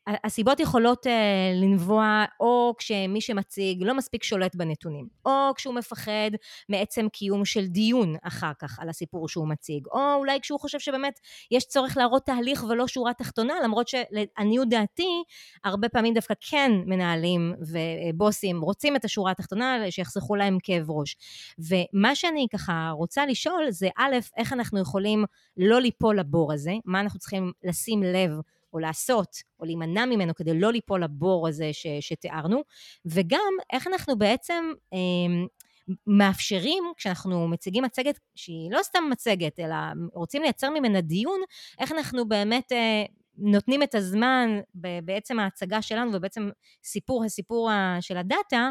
הסיבות יכולות uh, לנבוע או כשמי שמציג לא מספיק שולט בנתונים, או כשהוא מפחד מעצם קיום של דיון אחר כך על הסיפור שהוא מציג, או אולי כשהוא חושב שבאמת יש צורך להראות תהליך ולא שורה תחתונה, למרות שלעניות דעתי, הרבה פעמים דווקא כן מנהלים ובוסים רוצים את השורה התחתונה שיחסכו להם כאב ראש. ומה שאני ככה רוצה לשאול זה א', איך אנחנו יכולים לא ליפול לבור הזה, מה אנחנו צריכים לשים לב או לעשות, או להימנע ממנו כדי לא ליפול לבור הזה ש, שתיארנו, וגם איך אנחנו בעצם אה, מאפשרים, כשאנחנו מציגים מצגת שהיא לא סתם מצגת, אלא רוצים לייצר ממנה דיון, איך אנחנו באמת אה, נותנים את הזמן בעצם ההצגה שלנו ובעצם סיפור הסיפור של הדאטה,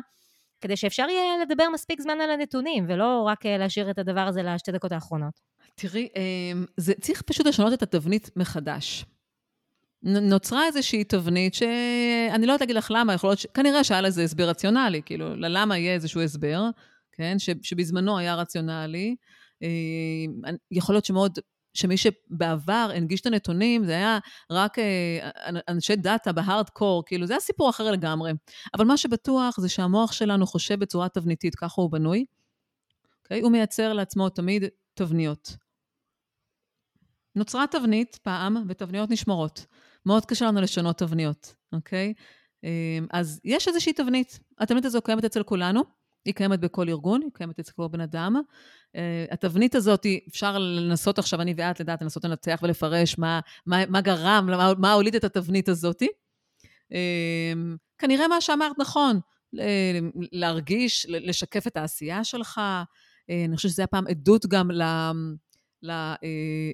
כדי שאפשר יהיה לדבר מספיק זמן על הנתונים, ולא רק אה, להשאיר את הדבר הזה לשתי דקות האחרונות. תראי, אה, זה צריך פשוט לשנות את התבנית מחדש. נוצרה איזושהי תבנית שאני לא יודעת להגיד לך למה, יכול להיות ש... כנראה שהיה לזה הסבר רציונלי, כאילו, ללמה יהיה איזשהו הסבר, כן, ש, שבזמנו היה רציונלי. אה, יכול להיות שמאוד, שמי שבעבר הנגיש את הנתונים, זה היה רק אה, אנשי דאטה בהארד-קור, כאילו, זה היה סיפור אחר לגמרי. אבל מה שבטוח זה שהמוח שלנו חושב בצורה תבניתית, ככה הוא בנוי, אוקיי? הוא מייצר לעצמו תמיד תבניות. נוצרה תבנית פעם, ותבניות נשמרות. מאוד קשה לנו לשנות תבניות, אוקיי? אמ, אז יש איזושהי תבנית. התבנית הזו קיימת אצל כולנו, היא קיימת בכל ארגון, היא קיימת אצל כל בן אדם. אה, התבנית הזאת, אפשר לנסות עכשיו, אני ואת, לדעת, לנסות לנתח ולפרש מה, מה, מה גרם, מה, מה הוליד את התבנית הזאת. אמ, כנראה מה שאמרת נכון, להרגיש, לשקף את העשייה שלך. אה, אני חושבת שזה היה פעם עדות גם ל... ל אה,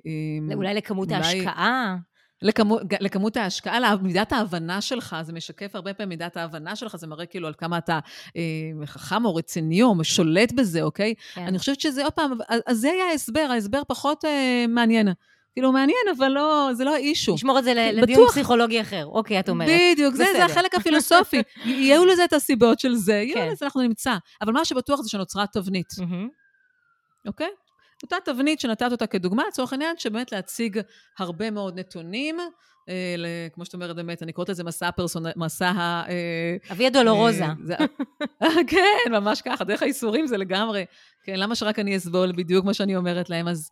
אמ, אולי לכמות אולי, ההשקעה. לכמות, לכמות ההשקעה, למידת ההבנה שלך, זה משקף הרבה פעמים מידת ההבנה שלך, זה מראה כאילו על כמה אתה אה, חכם או רציני או שולט בזה, אוקיי? כן. אני חושבת שזה עוד פעם, אז זה היה ההסבר, ההסבר פחות אה, מעניין. כאילו, מעניין, אבל לא, זה לא האישו. נשמור את זה לדיון בטוח. פסיכולוגי אחר. אוקיי, את אומרת. בדיוק, זה, זה החלק הפילוסופי. יהיו לזה את הסיבות של זה, יהיו כן. לזה, אנחנו נמצא. אבל מה שבטוח זה שנוצרה תבנית. אוקיי? אותה תבנית שנתת אותה כדוגמה, לצורך העניין, שבאמת להציג הרבה מאוד נתונים, אה, כמו שאת אומרת, באמת, אני קוראת לזה מסע הפרסונ... מסע ה... אה, אביה דולורוזה. אה, זה... כן, ממש ככה, דרך האיסורים זה לגמרי. כן, למה שרק אני אסבול בדיוק מה שאני אומרת להם? אז,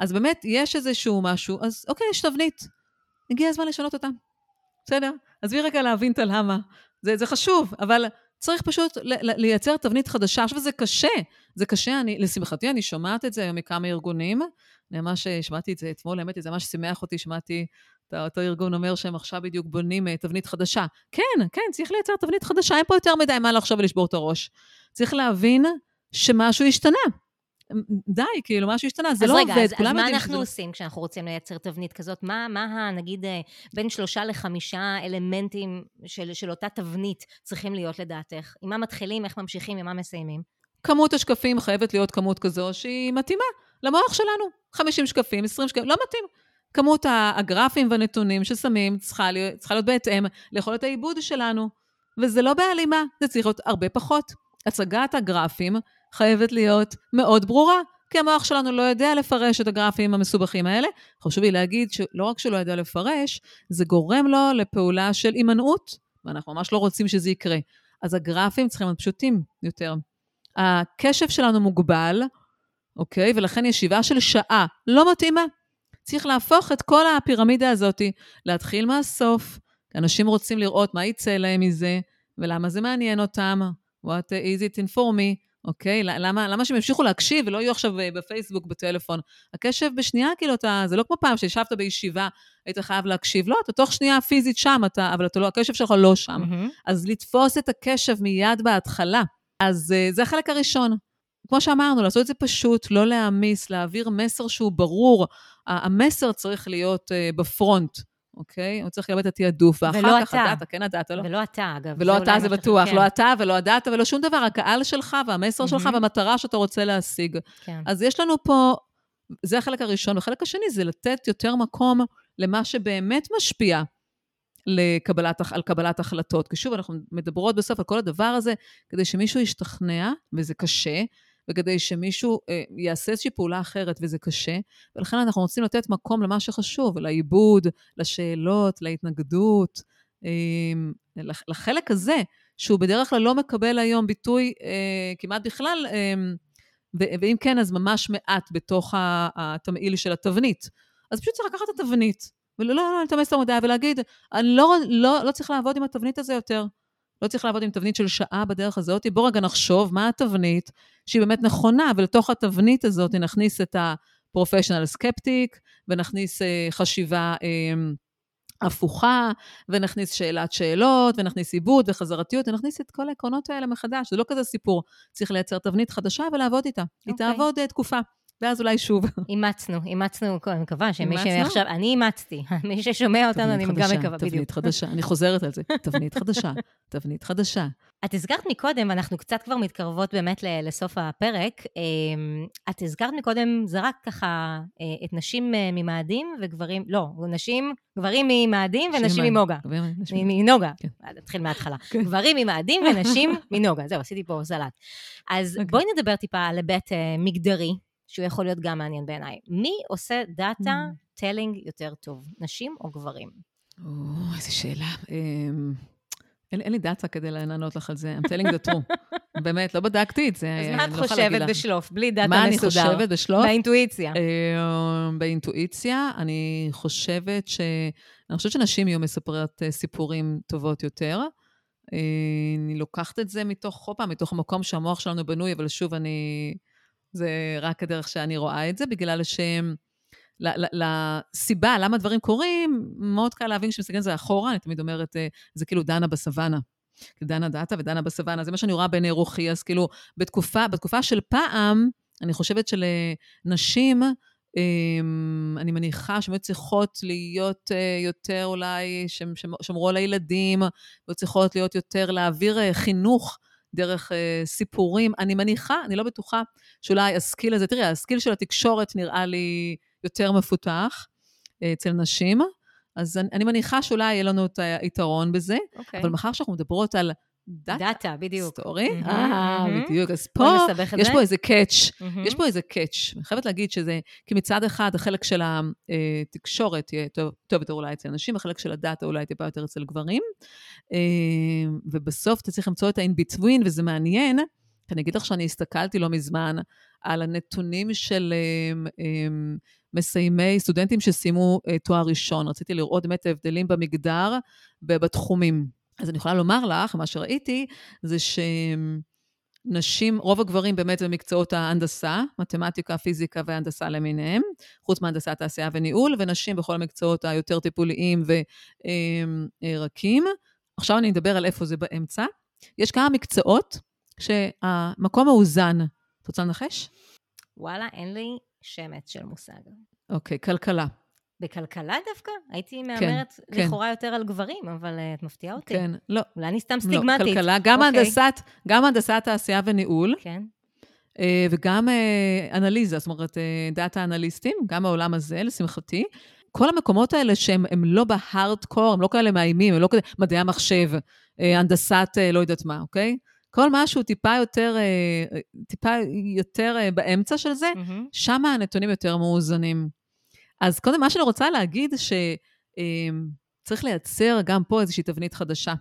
אז באמת, יש איזשהו משהו, אז אוקיי, יש תבנית. הגיע הזמן לשנות אותה. בסדר? עזבי רגע להבין את הלמה. זה, זה חשוב, אבל צריך פשוט לייצר תבנית חדשה. עכשיו, זה קשה. זה קשה, אני, לשמחתי, אני שומעת את זה היום מכמה ארגונים. אני ממש שמעתי את זה אתמול, האמת, זה ממש שימח אותי, שמעתי את אותו ארגון אומר שהם עכשיו בדיוק בונים אה, תבנית חדשה. כן, כן, צריך לייצר תבנית חדשה, אין פה יותר מדי מה לחשוב ולשבור את הראש. צריך להבין שמשהו השתנה. די, כאילו, משהו השתנה, זה לא רגע, עובד, אז רגע, אז מה אנחנו עושים כשאנחנו רוצים לייצר תבנית כזאת? מה, מה נגיד, אה, בין שלושה לחמישה אלמנטים של, של אותה תבנית צריכים להיות לדעתך? עם מה מתחילים, איך ממשיכים, עם מה מסיימים? כמות השקפים חייבת להיות כמות כזו שהיא מתאימה למוח שלנו. 50 שקפים, 20 שקפים, לא מתאים. כמות הגרפים והנתונים ששמים צריכה להיות, צריכה להיות בהתאם ליכולת העיבוד שלנו. וזה לא בהלימה, זה צריך להיות הרבה פחות. הצגת הגרפים חייבת להיות מאוד ברורה, כי המוח שלנו לא יודע לפרש את הגרפים המסובכים האלה. חשוב לי להגיד שלא רק שלא יודע לפרש, זה גורם לו לפעולה של הימנעות, ואנחנו ממש לא רוצים שזה יקרה. אז הגרפים צריכים להיות פשוטים יותר. הקשב שלנו מוגבל, אוקיי? ולכן ישיבה של שעה לא מתאימה. צריך להפוך את כל הפירמידה הזאת, להתחיל מהסוף. אנשים רוצים לראות מה יצא להם מזה, ולמה זה מעניין אותם, what is it in for me, אוקיי? למה, למה שהם ימשיכו להקשיב ולא יהיו עכשיו אה, בפייסבוק, בטלפון? הקשב בשנייה, כאילו, אתה, זה לא כמו פעם שישבת בישיבה, היית חייב להקשיב. לא, אתה תוך שנייה פיזית שם, אתה, אבל אתה לא, הקשב שלך לא שם. Mm-hmm. אז לתפוס את הקשב מיד בהתחלה. אז uh, זה החלק הראשון. כמו שאמרנו, לעשות את זה פשוט, לא להעמיס, להעביר מסר שהוא ברור. המסר צריך להיות uh, בפרונט. אוקיי? הוא צריך לקבל את התעדוף, ואחר כך הדאטה, כן הדאטה, לא. ולא אתה, אגב. ולא אתה, זה בטוח. כן. לא אתה ולא הדאטה ולא שום דבר, הקהל שלך והמסר שלך והמטרה שאתה רוצה להשיג. כן. אז יש לנו פה, זה החלק הראשון. והחלק השני זה לתת יותר מקום למה שבאמת משפיע לקבלת, על קבלת החלטות. כי שוב, אנחנו מדברות בסוף על כל הדבר הזה, כדי שמישהו ישתכנע, וזה קשה, וכדי שמישהו אה, יעשה איזושהי פעולה אחרת, וזה קשה, ולכן אנחנו רוצים לתת מקום למה שחשוב, לעיבוד, לשאלות, להתנגדות, אה, לחלק הזה, שהוא בדרך כלל לא מקבל היום ביטוי אה, כמעט בכלל, אה, ואם כן, אז ממש מעט בתוך התמהיל של התבנית. אז פשוט צריך לקחת את התבנית, ולא לא, להתאמץ לא, למדי, ולהגיד, אני לא, לא, לא צריך לעבוד עם התבנית הזה יותר. לא צריך לעבוד עם תבנית של שעה בדרך הזאת, בואו רגע נחשוב מה התבנית שהיא באמת נכונה, ולתוך התבנית הזאת נכניס את ה-professional skeptic, ונכניס uh, חשיבה um, הפוכה, ונכניס שאלת שאלות, ונכניס עיבוד וחזרתיות, ונכניס את כל העקרונות האלה מחדש. זה לא כזה סיפור. צריך לייצר תבנית חדשה ולעבוד איתה. Okay. היא אוקיי. תעבוד uh, תקופה. ואז אולי שוב. אימצנו, אימצנו, אני מקווה שמי שעכשיו, אני אימצתי, מי ששומע אותנו, אני גם מקווה, בדיוק. תבנית חדשה, אני חוזרת על זה, תבנית חדשה, תבנית חדשה. את הזכרת מקודם, אנחנו קצת כבר מתקרבות באמת לסוף הפרק, אמ, את הזכרת מקודם, זה רק ככה אה, את נשים אה, ממאדים וגברים, לא, נשים, גברים ממאדים ונשים ממוגה. מנוגה, כן. נתחיל מההתחלה. כן. גברים ממאדים ונשים מנוגה, זהו, עשיתי פה סלט. אז אוקיי. בואי נדבר טיפה על היבט אה, מגדרי. שהוא יכול להיות גם מעניין בעיניי. מי עושה data telling אממ. יותר טוב, נשים או גברים? או, איזה שאלה. אמ, אין, אין לי דאטה כדי לענות לך על זה, I'm telling the truth. באמת, לא בדקתי את זה. אז מה את לא חושבת בשלוף, בלי דאטה מסודר? מה אני חושבת בשלוף? באינטואיציה. אמ, באינטואיציה, אני חושבת ש... אני חושבת שנשים יהיו מספרת אה, סיפורים טובות יותר. אה, אני לוקחת את זה מתוך, עוד פעם, מתוך המקום שהמוח שלנו בנוי, אבל שוב, אני... זה רק הדרך שאני רואה את זה, בגלל שהם... לסיבה למה דברים קורים, מאוד קל להבין שמסתכלים על זה אחורה, אני תמיד אומרת, אה, זה כאילו דנה בסוואנה. דנה דאטה ודנה בסוואנה, זה מה שאני רואה בעיני רוחי, אז כאילו, בתקופה, בתקופה של פעם, אני חושבת שלנשים, אמ, אני מניחה שהן היו צריכות להיות אה, יותר אולי, שמרו על הילדים, היו צריכות להיות יותר, להעביר אה, חינוך דרך uh, סיפורים. אני מניחה, אני לא בטוחה שאולי ה skill הזה, תראי, ה skill של התקשורת נראה לי יותר מפותח אה, אצל נשים, אז אני, אני מניחה שאולי יהיה לנו את היתרון בזה, okay. אוקיי. אבל מאחר שאנחנו מדברות על דאטה. דאטה, בדיוק. story. אה, בדיוק. אז פה, יש פה איזה catch, יש פה איזה catch. אני חייבת להגיד שזה, כי מצד אחד, החלק של התקשורת יהיה טוב, טוב יותר אולי אצל נשים, החלק של הדאטה אולי טיפה יותר אצל גברים. אה, ובסוף אתה צריך למצוא את ה-in-between, וזה מעניין. אני אגיד לך שאני הסתכלתי לא מזמן על הנתונים של אה, מסיימי, סטודנטים שסיימו תואר ראשון. רציתי לראות באמת ההבדלים במגדר ובתחומים. אז אני יכולה לומר לך, מה שראיתי, זה שנשים, רוב הגברים באמת במקצועות ההנדסה, מתמטיקה, פיזיקה והנדסה למיניהם, חוץ מהנדסת תעשייה וניהול, ונשים בכל המקצועות היותר טיפוליים ורקים. עכשיו אני אדבר על איפה זה באמצע. יש כמה מקצועות שהמקום מאוזן. את רוצה לנחש? וואלה, אין לי שמץ של מושג. אוקיי, כלכלה. בכלכלה דווקא? הייתי כן, מהמרת כן, לכאורה כן. יותר על גברים, אבל uh, את מפתיעה אותי. כן, לא. אולי אני סתם סטיגמטית. לא, כלכלה, גם okay. אוקיי. הנדסת, גם הנדסת תעשייה וניהול. כן. Uh, וגם uh, אנליזה, זאת אומרת, דאטה אנליסטים, גם העולם הזה, לשמחתי. כל המקומות האלה שהם לא בהארדקור, הם לא כאלה מאיימים, הם לא כאלה מדעי המחשב, הנדסת לא יודעת מה, אוקיי? כל משהו טיפה יותר, טיפה יותר באמצע של זה, mm-hmm. שם הנתונים יותר מאוזנים. אז קודם, מה שאני רוצה להגיד, שצריך אמ, לייצר גם פה איזושהי תבנית חדשה.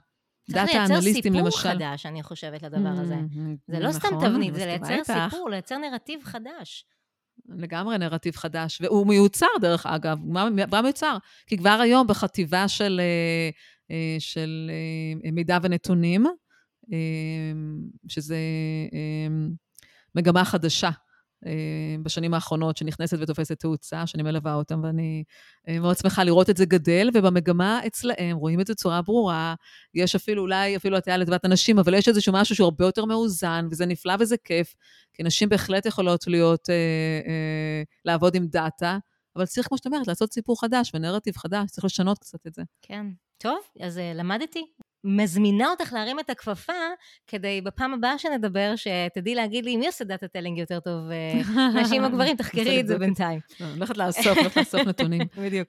דאטה אנליסטים למשל. צריך לייצר סיפור חדש, אני חושבת, לדבר הזה. Mm-hmm. זה לא סתם נכון, תבנית, זה לייצר סיפור, לייצר נרטיב חדש. לגמרי נרטיב חדש, והוא מיוצר דרך אגב, מה מיוצר? כי כבר היום בחטיבה של, אה, אה, של אה, מידע ונתונים, שזה מגמה חדשה בשנים האחרונות שנכנסת ותופסת תאוצה, שאני מלווה אותם, ואני אה, מאוד שמחה לראות את זה גדל, ובמגמה אצלהם רואים את זה בצורה ברורה. יש אפילו, אולי אפילו הטיה לטובת הנשים, אבל יש איזשהו משהו שהוא הרבה יותר מאוזן, וזה נפלא וזה כיף, כי נשים בהחלט יכולות להיות, אה, אה, לעבוד עם דאטה, אבל צריך, כמו שאת אומרת, לעשות סיפור חדש ונרטיב חדש, צריך לשנות קצת את זה. כן. טוב, אז למדתי. מזמינה אותך להרים את הכפפה, כדי בפעם הבאה שנדבר, שתדעי להגיד לי מי עושה data telling יותר טוב, אה, נשים או גברים, תחקרי את זה בינתיים. לא, הולכת לאסוף, הולכת לאסוף נתונים. בדיוק.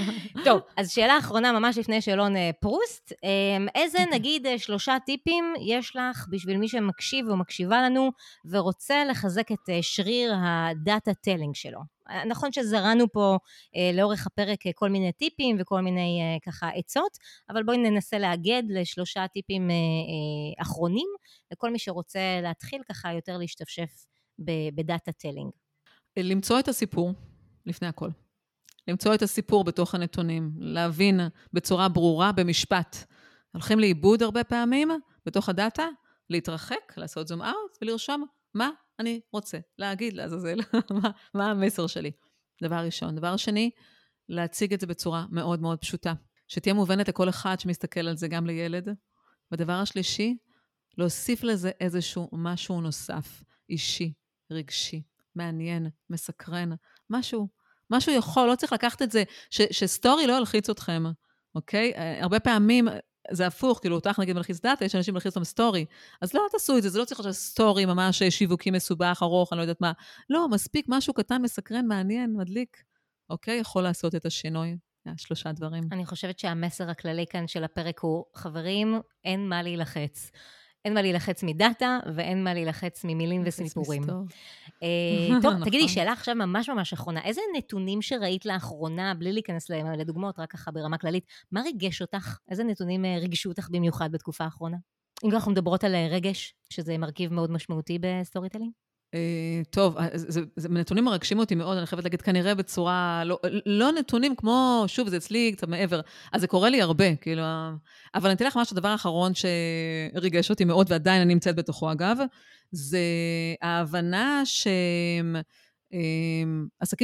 טוב, אז שאלה אחרונה, ממש לפני שאלון אה, פרוסט, אמ, איזה נגיד אה, שלושה טיפים יש לך בשביל מי שמקשיב או מקשיבה לנו, ורוצה לחזק את שריר ה data telling שלו? נכון שזרענו פה אה, לאורך הפרק אה, כל מיני טיפים וכל מיני אה, ככה עצות, אבל בואי ננסה לאגד לשלושה טיפים אה, אה, אחרונים לכל מי שרוצה להתחיל ככה יותר להשתפשף ב data telling. למצוא את הסיפור, לפני הכל. למצוא את הסיפור בתוך הנתונים, להבין בצורה ברורה במשפט. הולכים לאיבוד הרבה פעמים בתוך הדאטה, להתרחק, לעשות זום אאוט ולרשום מה אני רוצה להגיד לעזאזל, מה, מה המסר שלי. דבר ראשון. דבר שני, להציג את זה בצורה מאוד מאוד פשוטה, שתהיה מובנת לכל אחד שמסתכל על זה, גם לילד. והדבר השלישי, להוסיף לזה איזשהו משהו נוסף, אישי, רגשי, מעניין, מסקרן, משהו, משהו יכול, לא צריך לקחת את זה, ש, ש story לא ילחיץ אתכם, אוקיי? הרבה פעמים זה הפוך, כאילו, אותך נגיד מלחיץ דאטה, יש אנשים מלחיץ אותם story. אז לא, תעשו את זה, זה לא צריך להיות story ממש שיווקי מסובך, ארוך, אני לא יודעת מה. לא, מספיק משהו קטן, מסקרן, מעניין, מדליק. אוקיי? יכול לעשות את השינוי. שלושה דברים. אני חושבת שהמסר הכללי כאן של הפרק הוא, חברים, אין מה להילחץ. אין מה להילחץ מדאטה ואין מה להילחץ ממילים וסיפורים. אה, טוב, נכון. תגידי, שאלה עכשיו ממש ממש אחרונה. איזה נתונים שראית לאחרונה, בלי להיכנס לדוגמאות, רק ככה ברמה כללית, מה ריגש אותך? איזה נתונים אה, ריגשו אותך במיוחד בתקופה האחרונה? אם אנחנו מדברות על אה, רגש, שזה מרכיב מאוד משמעותי ב storytelling? אה, טוב, אה, זה, זה, נתונים מרגשים אותי מאוד, אני חייבת להגיד, כנראה בצורה, לא, לא נתונים כמו, שוב, זה אצלי קצת מעבר, אז זה קורה לי הרבה, כאילו, אבל אני אתן לך משהו, הדבר האחרון שריגש אותי מאוד, ועדיין אני נמצאת בתוכו אגב, זה ההבנה שעסקים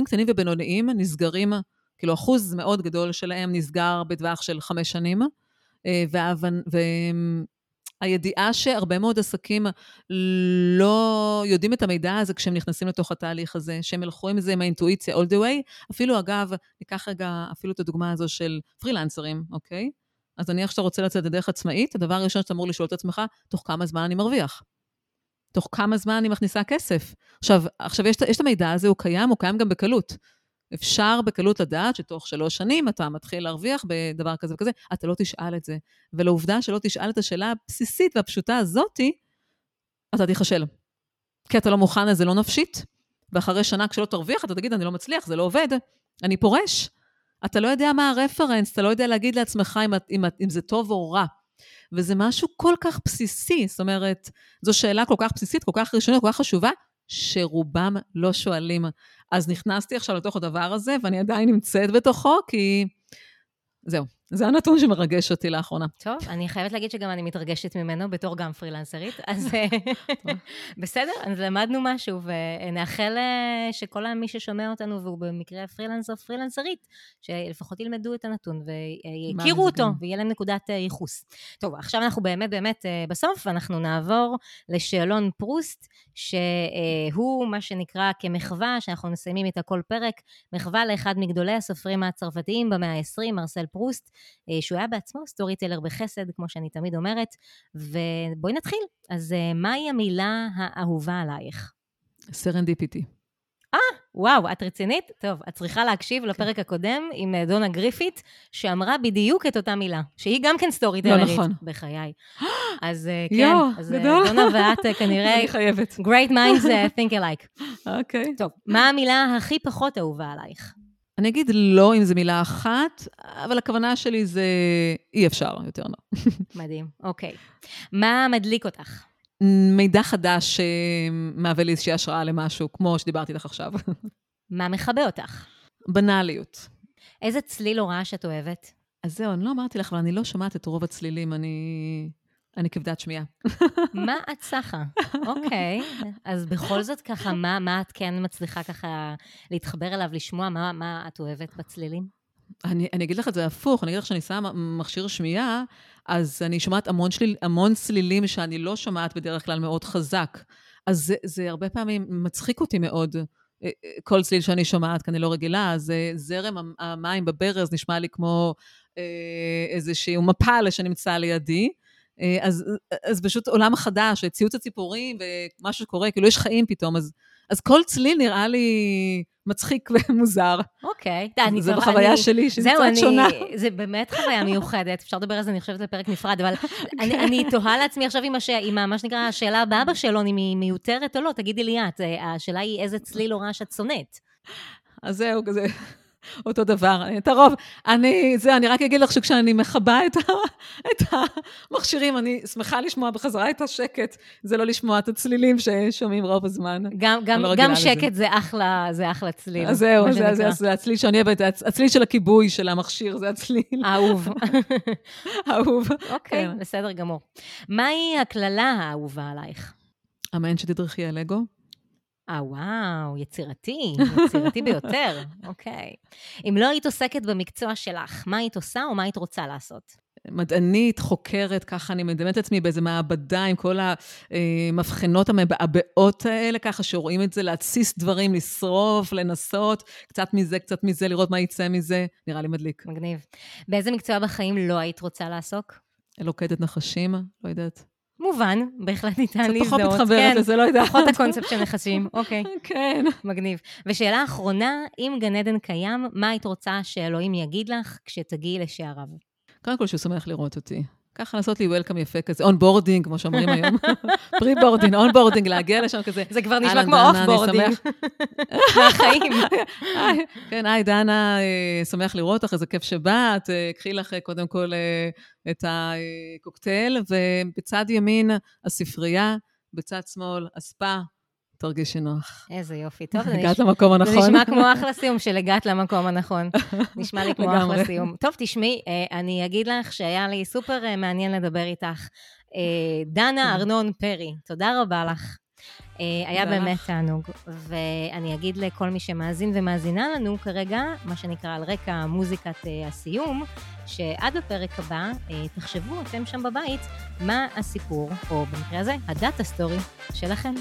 קטנים ובינוניים נסגרים, כאילו אחוז מאוד גדול שלהם נסגר בטווח של חמש שנים, אה, והבנ... הידיעה שהרבה מאוד עסקים לא יודעים את המידע הזה כשהם נכנסים לתוך התהליך הזה, שהם ילכו עם זה עם האינטואיציה all the way. אפילו, אגב, ניקח רגע אפילו את הדוגמה הזו של פרילנסרים, אוקיי? אז נניח שאתה רוצה לצאת לדרך עצמאית, הדבר הראשון שאתה אמור לשאול את עצמך, תוך כמה זמן אני מרוויח? תוך כמה זמן אני מכניסה כסף? עכשיו, עכשיו יש, יש את המידע הזה, הוא קיים, הוא קיים גם בקלות. אפשר בקלות לדעת שתוך שלוש שנים אתה מתחיל להרוויח בדבר כזה וכזה, אתה לא תשאל את זה. ולעובדה שלא תשאל את השאלה הבסיסית והפשוטה הזאתי, אתה תיכשל. כי אתה לא מוכן לזה לא נפשית, ואחרי שנה כשלא תרוויח, אתה תגיד, אני לא מצליח, זה לא עובד, אני פורש. אתה לא יודע מה הרפרנס, אתה לא יודע להגיד לעצמך אם, אם, אם זה טוב או רע. וזה משהו כל כך בסיסי, זאת אומרת, זו שאלה כל כך בסיסית, כל כך ראשונית, כל כך חשובה, שרובם לא שואלים. אז נכנסתי עכשיו לתוך הדבר הזה, ואני עדיין נמצאת בתוכו, כי זהו, זה הנתון שמרגש אותי לאחרונה. טוב, אני חייבת להגיד שגם אני מתרגשת ממנו בתור גם פרילנסרית, אז אה, בסדר, אז למדנו משהו, ונאחל אה, שכל מי ששומע אותנו, והוא במקרה פרילנסר, פרילנסרית, שלפחות ילמדו את הנתון ויכירו אותו, ויהיה להם נקודת אה, ייחוס. טוב, עכשיו אנחנו באמת באמת בסוף, ואנחנו נעבור לשאלון פרוסט, שהוא מה שנקרא כמחווה, שאנחנו מסיימים איתה כל פרק, מחווה לאחד מגדולי הסופרים הצרפתיים במאה ה-20, מרסל פרוסט, אה, שהוא היה בעצמו storyteller בחסד, כמו שאני תמיד אומרת, ובואי נתחיל. אז אה, מהי המילה האהובה עלייך? serendipity. אה, וואו, את רצינית? טוב, את צריכה להקשיב כן. לפרק הקודם עם אה, דונה גריפית, שאמרה בדיוק את אותה מילה, שהיא גם כן storyteller ית. לא נכון. בחיי. אז כן, יו, אז גדול. דונה ואת כנראה... אני חייבת. Great minds think alike. אוקיי. Okay. טוב, מה המילה הכי פחות אהובה עלייך? אני אגיד לא אם זו מילה אחת, אבל הכוונה שלי זה אי אפשר, יותר לא. מדהים, אוקיי. מה מדליק אותך? מידע חדש שמהווה לי איזושהי השראה למשהו, כמו שדיברתי לך עכשיו. מה מכבה אותך? בנאליות. איזה צליל הוראה שאת אוהבת? אז זהו, אני לא אמרתי לך, אבל אני לא שומעת את רוב הצלילים. אני אני כבדת שמיעה. מה את סחה? אוקיי. אז בכל זאת ככה, מה, מה את כן מצליחה ככה להתחבר אליו, לשמוע? מה, מה את אוהבת בצלילים? אני, אני אגיד לך את זה הפוך, אני אגיד לך שאני שמה מכשיר שמיעה, אז אני שומעת המון, שליל, המון צלילים שאני לא שומעת בדרך כלל מאוד חזק. אז זה, זה הרבה פעמים מצחיק אותי מאוד, אה, אה, כל צליל שאני שומעת, כי אני לא רגילה, אז זרם המים בברז נשמע לי כמו אה, איזשהו מפל שנמצא לידי. אז, אז פשוט עולם חדש, ציוץ הציפורים ומה שקורה, כאילו יש חיים פתאום, אז, אז כל צליל נראה לי מצחיק ומוזר. אוקיי. אני זה בחוויה אני, שלי, שהיא קצת שונה. זה באמת חוויה מיוחדת, אפשר לדבר על זה, אני חושבת, לפרק נפרד, אבל אני, אני תוהה לעצמי עכשיו עם, הש... עם מה שנקרא, השאלה הבאה בשאלון, אם היא מיותרת או לא, תגידי לי את, השאלה היא איזה צליל או רעש את שונאת. אז זהו, כזה. אותו דבר. את הרוב, אני, זה, אני רק אגיד לך שכשאני מכבה את, ה, את המכשירים, אני שמחה לשמוע בחזרה את השקט, זה לא לשמוע את הצלילים ששומעים רוב הזמן. גם, גם, לא גם שקט זה אחלה, זה אחלה צליל. אז זהו, זה, זה, זה הצליל שאני אוהבת, הצליל של הכיבוי של המכשיר, זה הצליל. אהוב. אהוב. אוקיי, כן. בסדר גמור. מהי הקללה האהובה עלייך? אמן שתדרכי על אגו. אה, וואו, יצירתי, יצירתי ביותר, אוקיי. אם לא היית עוסקת במקצוע שלך, מה היית עושה או מה היית רוצה לעשות? מדענית, חוקרת, ככה אני מדמיינת את עצמי באיזה מעבדה עם כל המבחנות המבעבעות האלה, ככה שרואים את זה, להתסיס דברים, לשרוף, לנסות, קצת מזה, קצת מזה, לראות מה יצא מזה, נראה לי מדליק. מגניב. באיזה מקצוע בחיים לא היית רוצה לעסוק? לוכדת נחשים, לא יודעת. מובן, בהחלט ניתן להזדהות. פחות מתחברת כן, לזה, לא יודעת. פחות הקונספט של נחשים, אוקיי. כן. מגניב. ושאלה אחרונה, אם גן עדן קיים, מה היית רוצה שאלוהים יגיד לך כשתגיעי לשעריו? קודם כל, שהוא שמח לראות אותי. ככה לעשות לי welcome יפה כזה, onboarding, כמו שאומרים היום. pre-boarding, onboarding, להגיע לשם כזה. זה כבר נשמע כמו offboarding. מהחיים. כן, היי, דנה, אה, שמח לראות אותך, איזה כיף שבאת. אה, קחי לך אה, קודם כל את הקוקטייל, ובצד ימין הספרייה, בצד שמאל הספה, תרגישי נוח. איזה יופי. טוב, זה הגעת למקום הנכון. זה נשמע כמו אחלה סיום של הגעת למקום הנכון. נשמע לי כמו אחלה סיום. טוב, תשמעי, אה, אני אגיד לך שהיה לי סופר אה, מעניין לדבר איתך. אה, דנה ארנון פרי, תודה רבה לך. היה באמת תענוג, ואני אגיד לכל מי שמאזין ומאזינה לנו כרגע, מה שנקרא על רקע מוזיקת הסיום, שעד הפרק הבא, תחשבו אתם שם בבית, מה הסיפור, או במקרה הזה, הדאטה סטורי שלכם.